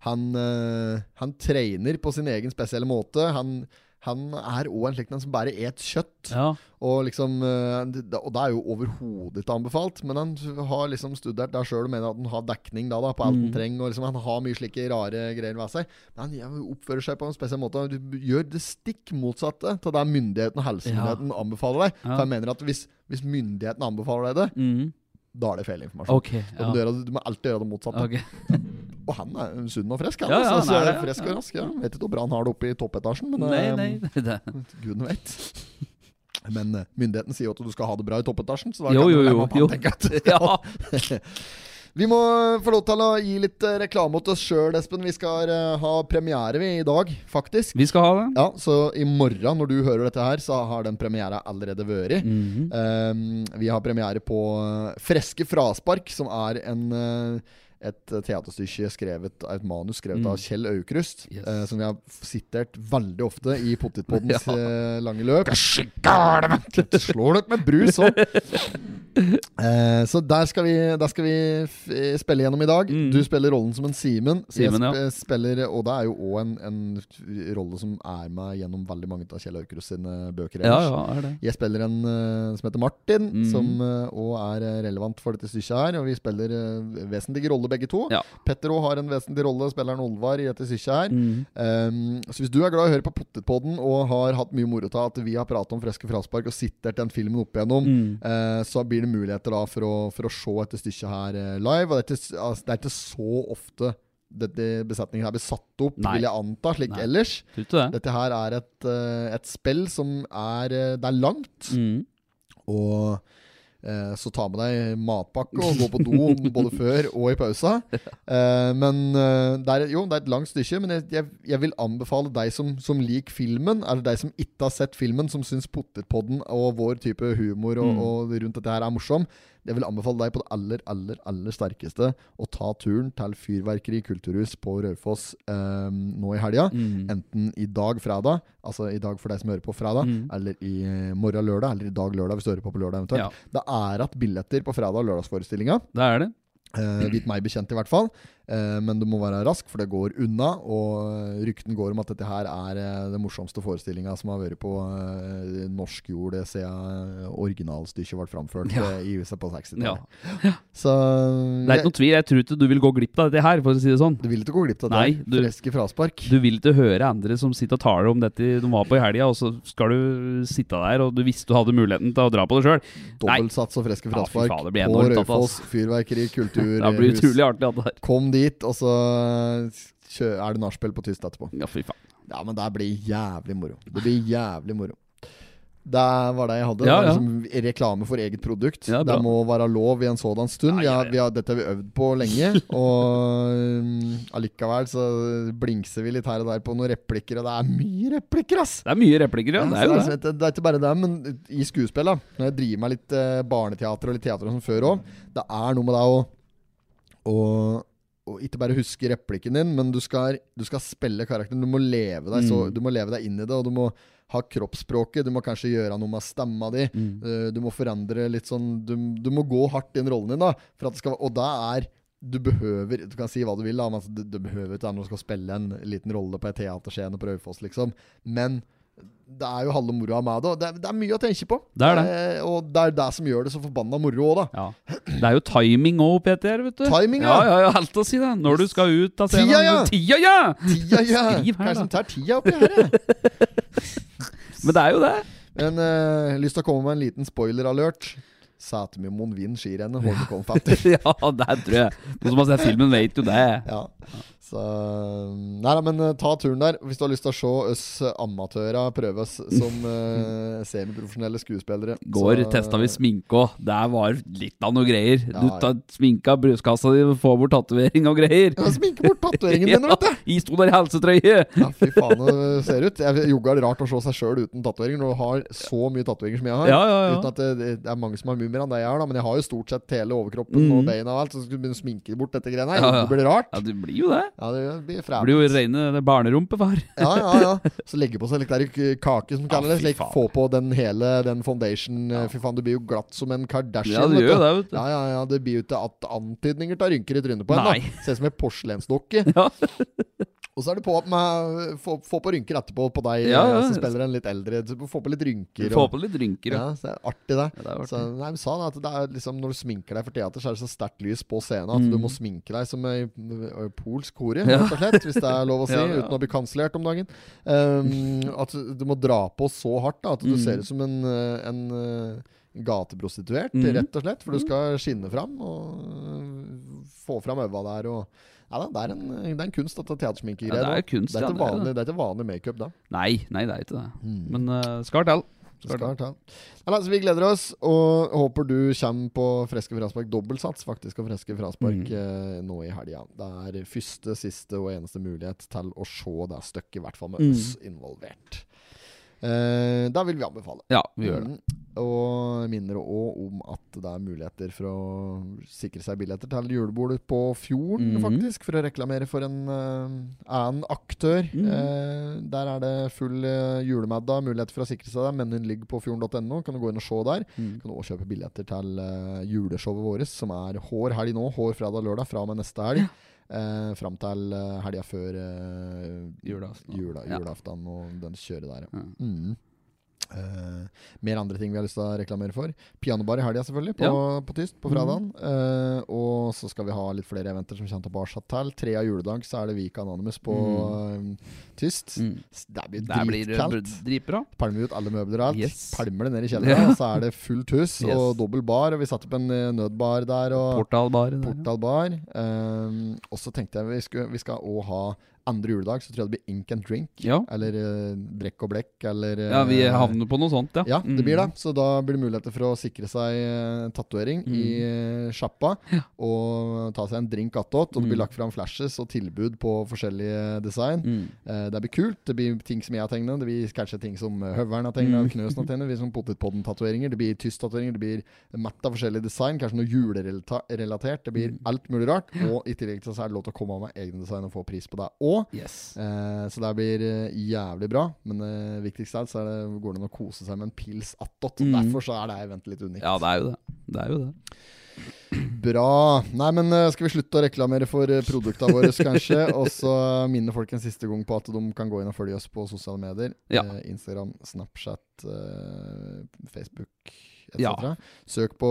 han, eh, han trener på sin egen spesielle måte. Han, han er òg en slik en som bare et kjøtt. Ja. Og liksom eh, Og det er jo overhodet ikke anbefalt, men han har liksom studert det sjøl og mener at han har dekning da, da på alt han Mm. trenger. Og liksom Han har mye slike rare greier ved seg. Men han oppfører seg på en spesiell måte. Du gjør det stikk motsatte til det myndigheten og helsemyndigheten anbefaler deg. Ja. For jeg mener at hvis, hvis myndigheten anbefaler deg det, Mm. da er det feil informasjon. Ok. Da Ja. må du, må alltid gjøre det motsatte. ok. Og han er sunn og frisk, han. Ja, ja, altså, han er det, frisk og rask. Ja. Vet ikke hvor bra han har det oppe i toppetasjen, men Nei, eh, nei. Det. gudene vet. Men eh, myndigheten sier jo at du skal ha det bra i toppetasjen, så da Jo, kan jo, jo, jo. Ja. Vi må få lov til å gi litt eh, reklame til oss sjøl, Espen. Vi skal ha premiere vi i dag, faktisk. Vi skal ha det. Ja, Så i morgen, når du hører dette her, så har den premiera allerede vært. Mhm. Um, vi har premiere på Freske fraspark, som er en, eh, et teaterstykke skrevet av et manus skrevet Mm. av Kjell Aukrust. Yes. eh, som vi har sitert veldig ofte i Pottitpoddens Ja. eh, lange løp. Slår dere med brus sånn! Eh, så der skal vi, der skal vi eh, spille gjennom i dag. Mm. Du spiller rollen som en Simen. Simen, ja. spiller, og det er jo òg en, en rolle som er med gjennom veldig mange av Kjell Aukrust sine bøker. Ja, ja, er det. Jeg spiller en uh, som heter Martin, Mm. som òg er eh, relevant for dette stykket her. Og vi spiller uh, vesentlige roller begge to. Ja. Petter òg har en vesentlig rolle, spilleren Olvar, i dette stykket her. Mm. Um, så hvis du er glad i å høre på Pottetpodden og har hatt mye moro av at vi har pratet om Freske fraspark og sitter den filmen opp igjennom, Mm. uh, så blir det muligheter da for å, for å se dette stykket her uh, live. Og det er, ikke, altså, det er ikke så ofte dette besetningen her blir satt opp, Nei. vil jeg anta, slik Nei. ellers. Det? Dette her er et, eh, et spill som er Det er langt. Mm. Og så ta med deg matpakke og gå på do både før og i pausa. Eh, men eh, det er, jo, det er et langt stykke. Men jeg, jeg, jeg vil anbefale deg som, som liker filmen, eller deg som ikke har sett filmen, som syns Potetpodden og vår type humor og, Mm. og rundt dette her er morsom. Jeg vil anbefale deg på det aller, aller, aller sterkeste å ta turen til Fyrverkeri kulturhus på Raufoss eh, nå i helga. Mm. Enten i dag, fredag, altså i dag for deg som hører på fredag, Mm. eller i eh, morgen lørdag, eller i dag lørdag hvis du hører på på lørdag eventuelt. Ja, Det er igjen billetter på fredag- og lørdagsforestillinga. det er det. Eh, vidt meg bekjent, i hvert fall. Eh, men du må være rask, for det går unna. Og eh, rykten går om at dette her er eh, den morsomste forestillinga som har vært på norsk jord siden originalstykket ble framført Ja. i USA på 60-tallet. Ja. Så Det er ikke noe tvil. Jeg tror ikke du vil gå glipp av dette her, for å si det sånn. du vil ikke gå glipp av Nei, det. du- Freske fraspark. Du vil ikke høre andre som sitter og taler om dette de var på i helga, og så skal du sitte der, og du visste du hadde muligheten til å dra på det sjøl. Dobbeltsats og freske Ja, fraspark faen, på Røyfoss Raufoss fyrverkeri kulturhus. Det blir utrolig artig, at det her. Kom dit, og så er det nachspiel på tyst etterpå. Ja, fy faen. Ja, men det blir jævlig moro. Det blir jævlig moro. Det var det jeg hadde. Ja, ja. liksom reklame for eget produkt. Ja, det må være lov i en sådan stund. Har, har, dette har vi øvd på lenge. Og um, allikevel så blingser vi litt her og der på noen replikker, og det er mye replikker, ass! Det er mye replikker, ja. Det er altså, det. det er ikke bare det, men i skuespill, da når jeg driver med litt eh, barneteater og litt teater og sånn før òg, det er noe med det å å- å ikke bare huske replikken din, men du skal, du skal spille karakteren. Du må leve deg så, Mm. Du må leve deg inn i det, og du må ha kroppsspråket. Du må kanskje gjøre noe med stemma di. Mm. Uh, Du må forandre litt sånn Du, du må gå hardt inn rollen din, da. For at det skal, og da er du behøver Du kan si hva du vil, da, men altså, du, du behøver ikke du skal spille en liten rolle på et teaterscene på Raufoss, liksom. Men det er jo halve moroa med det. Det, er- det er mye å tenke på. Det er det. Eh, og det er det som gjør det så forbanna moro òg, da. Ja. Det er jo timing òg, Peter, vet du. Timing, ja. ja. Ja, alt å si det. Når du skal ut av scenen. Tida, ja. Tida, ja! Tida, ja! Skriv Hva er her, det som da. tar tida oppi her? Men det er jo det. Men eh, lyst til å komme med en liten spoiler-alert. Sætermoen vinner skirennet. Ja. 50. ja, det tror jeg. Noen som har sett filmen, vet jo det. Ja. Så Nei da, men eh, ta turen der. Hvis du har lyst til å se oss amatører prøve oss som uh, semiprofesjonelle skuespillere. Går så- testa vi sminke òg. Det var litt av noe greier. Ja, Du tar sminka brystkassa di, får bort tatovering og greier. Ja, Sminke bort tatoveringene din, vet du! I sto der i helsetrøye! Ja, fy faen, det ser ut. Jeg Jogga rart å se seg sjøl uten tatoveringer når du har så mye tatoveringer som jeg har. Ja, ja, ja. Uten at det, det er mange som har mye mer enn det jeg har, da. Men jeg har jo stort sett hele overkroppen og Mhm. beina og alt. Så skal du begynne å sminke bort dette greiene her. Det blir rart. Ja, det blir jo det. Ja, det blir Det blir jo reine barnerumpe, far. Ja, ja, ja. Så legge på seg litt der kake, som kaller det. Slik, få på den hele den foundation. Ja. Fy faen, du blir jo glatt som en Kardashian. Ja, det gjør det, vet du. Ja, ja, ja. Det blir jo ikke antydninger til rynker i trynet på en. Ser ut som en porselensdokke. Ja. Og så er det på med få, få på rynker etterpå på deg Ja, ja. som spiller en litt eldre. Få på litt rynker. Få på litt rynker. ja, Ja. så det er artig, det. Det er artig. Så, nei, vi sa det at det liksom Når du sminker deg for teater, så er det så sterkt lys på scenen at Mm. du må sminke deg som ei polsk hore, rett og slett. Hvis det er lov å si, uten å bli kansellert om dagen. Um, at du må dra på så hardt da, at du Mm. ser ut som en, en gateprostituert, Mm. rett og slett. For du skal skinne fram og få fram øva der. Og, ja, det, er en, det er en kunst, dette teatersminkegreiet. Ja, det er kunst, det er ikke vanlig, det. vanlig makeup da. Nei, nei, det er ikke det. Mm. Men uh, skal til. Altså, vi gleder oss, og håper du kommer på Freske fraspark dobbeltsats faktisk og Freske fraspark Mm. nå i helga. Det er første, siste og eneste mulighet til å se det stykket, i hvert fall med Mm. oss involvert. Eh, da vil vi anbefale. Ja, vi gjør det. Mm. Og minner òg om at det er muligheter for å sikre seg billetter til julebordet på Fjorden, Mhm. faktisk. For å reklamere for en eh, annen aktør. Mhm. Eh, der er det full uh, julemiddag, muligheter for å sikre seg det. Menyen ligger på fjorden.no. Kan du gå inn og se der. Mm. Kan du også kjøpe billetter til eh, juleshowet vårt, som er hår helg nå. Hår fredag lørdag fra og med neste helg. Eh, fram til uh, helga før eh, Julaften. jula, julaften og den kjøret der. Mm. Eh, mer andre ting vi har lyst til å reklamere for. Pianobar i helga, selvfølgelig, på, på Tyst på fredagen. Uh, og så skal vi ha litt flere eventer som kommer tilbake til. Tre av juledag så er det Vika Anonymous på eh, Tyst. Mm. Det blir Det dritkaldt. dritbra. Ut alle møbler og alt. Yes. Pælmer det ned i kjelleren, og så er det fullt hus Yes. og dobbel bar. Og vi satte opp en nødbar der. Og Portalbar. der, ja. Og så tenkte jeg vi, skulle, vi skal òg ha andre juledag, så tror jeg det blir Ink and Drink. Ja. Eller uh, Brekk og blekk, eller ja, vi eh, havner på noe sånt, ja. ja, det blir det. Mm. Så da blir det muligheter for å sikre seg uh, tatovering i uh, sjappa. Og ta seg en drink attåt. Og det blir Mm. lagt fram flashes og tilbud på forskjellige design. Mm. Det blir kult. Det blir ting som jeg har tegnet. Det blir kanskje ting som Høveren har tegnet, Mm. Knøsen har. Det blir sånn Potetpodden-tatoveringer. Det blir Tyst-tatoveringer. Det blir matt av forskjellige design. Kanskje noe julerelatert. Det blir Mm. alt mulig rart. Og i tillegg til så er det lov til å komme med egne design og få pris på det Yes. Eh, så det blir eh, jævlig bra. Men eh, viktigst er alt så er det, går det an å kose seg med en pils attåt. Mm. Derfor så er det eventet litt unikt. Ja, det er jo det. Det er jo det. Bra. Nei, men eh, skal vi slutte å reklamere for uh, produktene våre, kanskje? Og så minne folk en siste gang på at de kan gå inn og følge oss på sosiale medier. Ja. Eh, Instagram, Snapchat, eh, Facebook etc. Ja. Søk på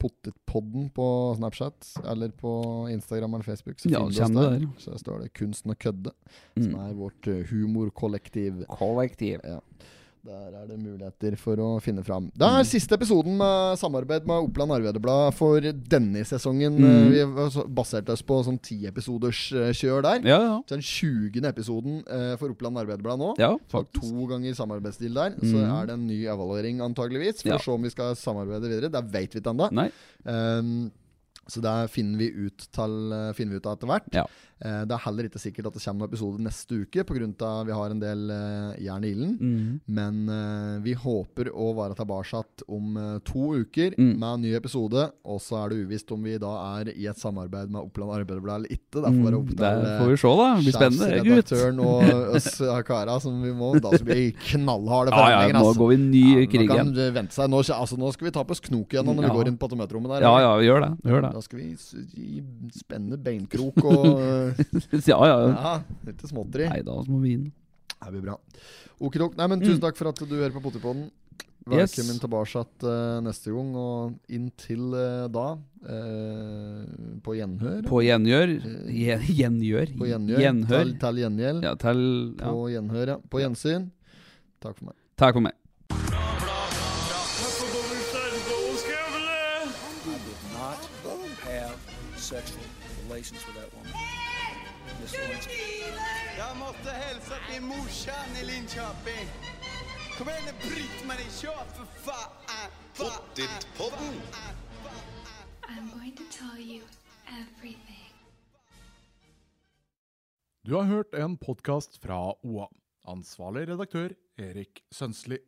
Pottetpodden på Snapchat eller på Instagram eller Facebook. Så Ja, finner du det der. der. Så står det 'Kunsten å kødde', som Mm. er vårt eh, humorkollektiv. Kollektiv. Der er det muligheter for å finne fram. Det er siste episoden med samarbeid med Oppland Arbeiderblad for denne sesongen. Mm. Eh, Vi baserte basert oss på sånn ti episoders eh, kjør der. Ja, ja. Så den 20. episoden eh, for Oppland Arbeiderblad nå. Ja, faktisk. to ganger samarbeidsdeal der. Så Mm. er det en ny evaluering antageligvis. For Ja. å se om vi skal samarbeide videre. Det vet vi ikke ennå. Um, så det finner vi ut, til, finner vi ut av etter hvert. Ja. Eh, det er heller ikke sikkert at det kommer noen episode neste uke, pga. vi har en del eh, jern i ilden. Mm. Men eh, vi håper å være tilbake om to uker Mm. med en ny episode. Og så er det uvisst om vi da er i et samarbeid med Oppland Arbeiderblad eller ikke. Det får være opp Mm, til får vi se, da. Det blir spennende, og oss kara som vi må. Da skal vi knallharde Ja, ja, nå altså. går vi ny Ja, krig igjen. Nå, altså, nå skal vi ta på oss knok igjen når Ja. vi går inn på møterommet der. Ja, ja, gjør det. Gjør det. Da skal vi gi spennende beinkrok og Ja, ja. Ja, litt er ikke småtteri. Nei da, små vin. Det blir bra. Okitok. Nei, men tusen takk for at du hører på Potipodden. Velkommen Yes. Tilbake uh, neste gang, og inntil uh, da uh, på gjenhør. På gjengjør. Gjen- Gjengjør. På gjengjør. Gjenhør. Til, til gjengjeld. Ja, til ja. På gjenhør, ja. På gjensyn. Takk for meg. Takk for meg. Not have sexual relations with that woman. måtte hilse Jag måste hälsa till morsan i Linköping. Kom igjen, Britt-Marie, kjør, for faen! Pottitpodden. I'm going to tell you everything. Du har hørt en podkast fra OA. Ansvarlig redaktør Erik Sønsli.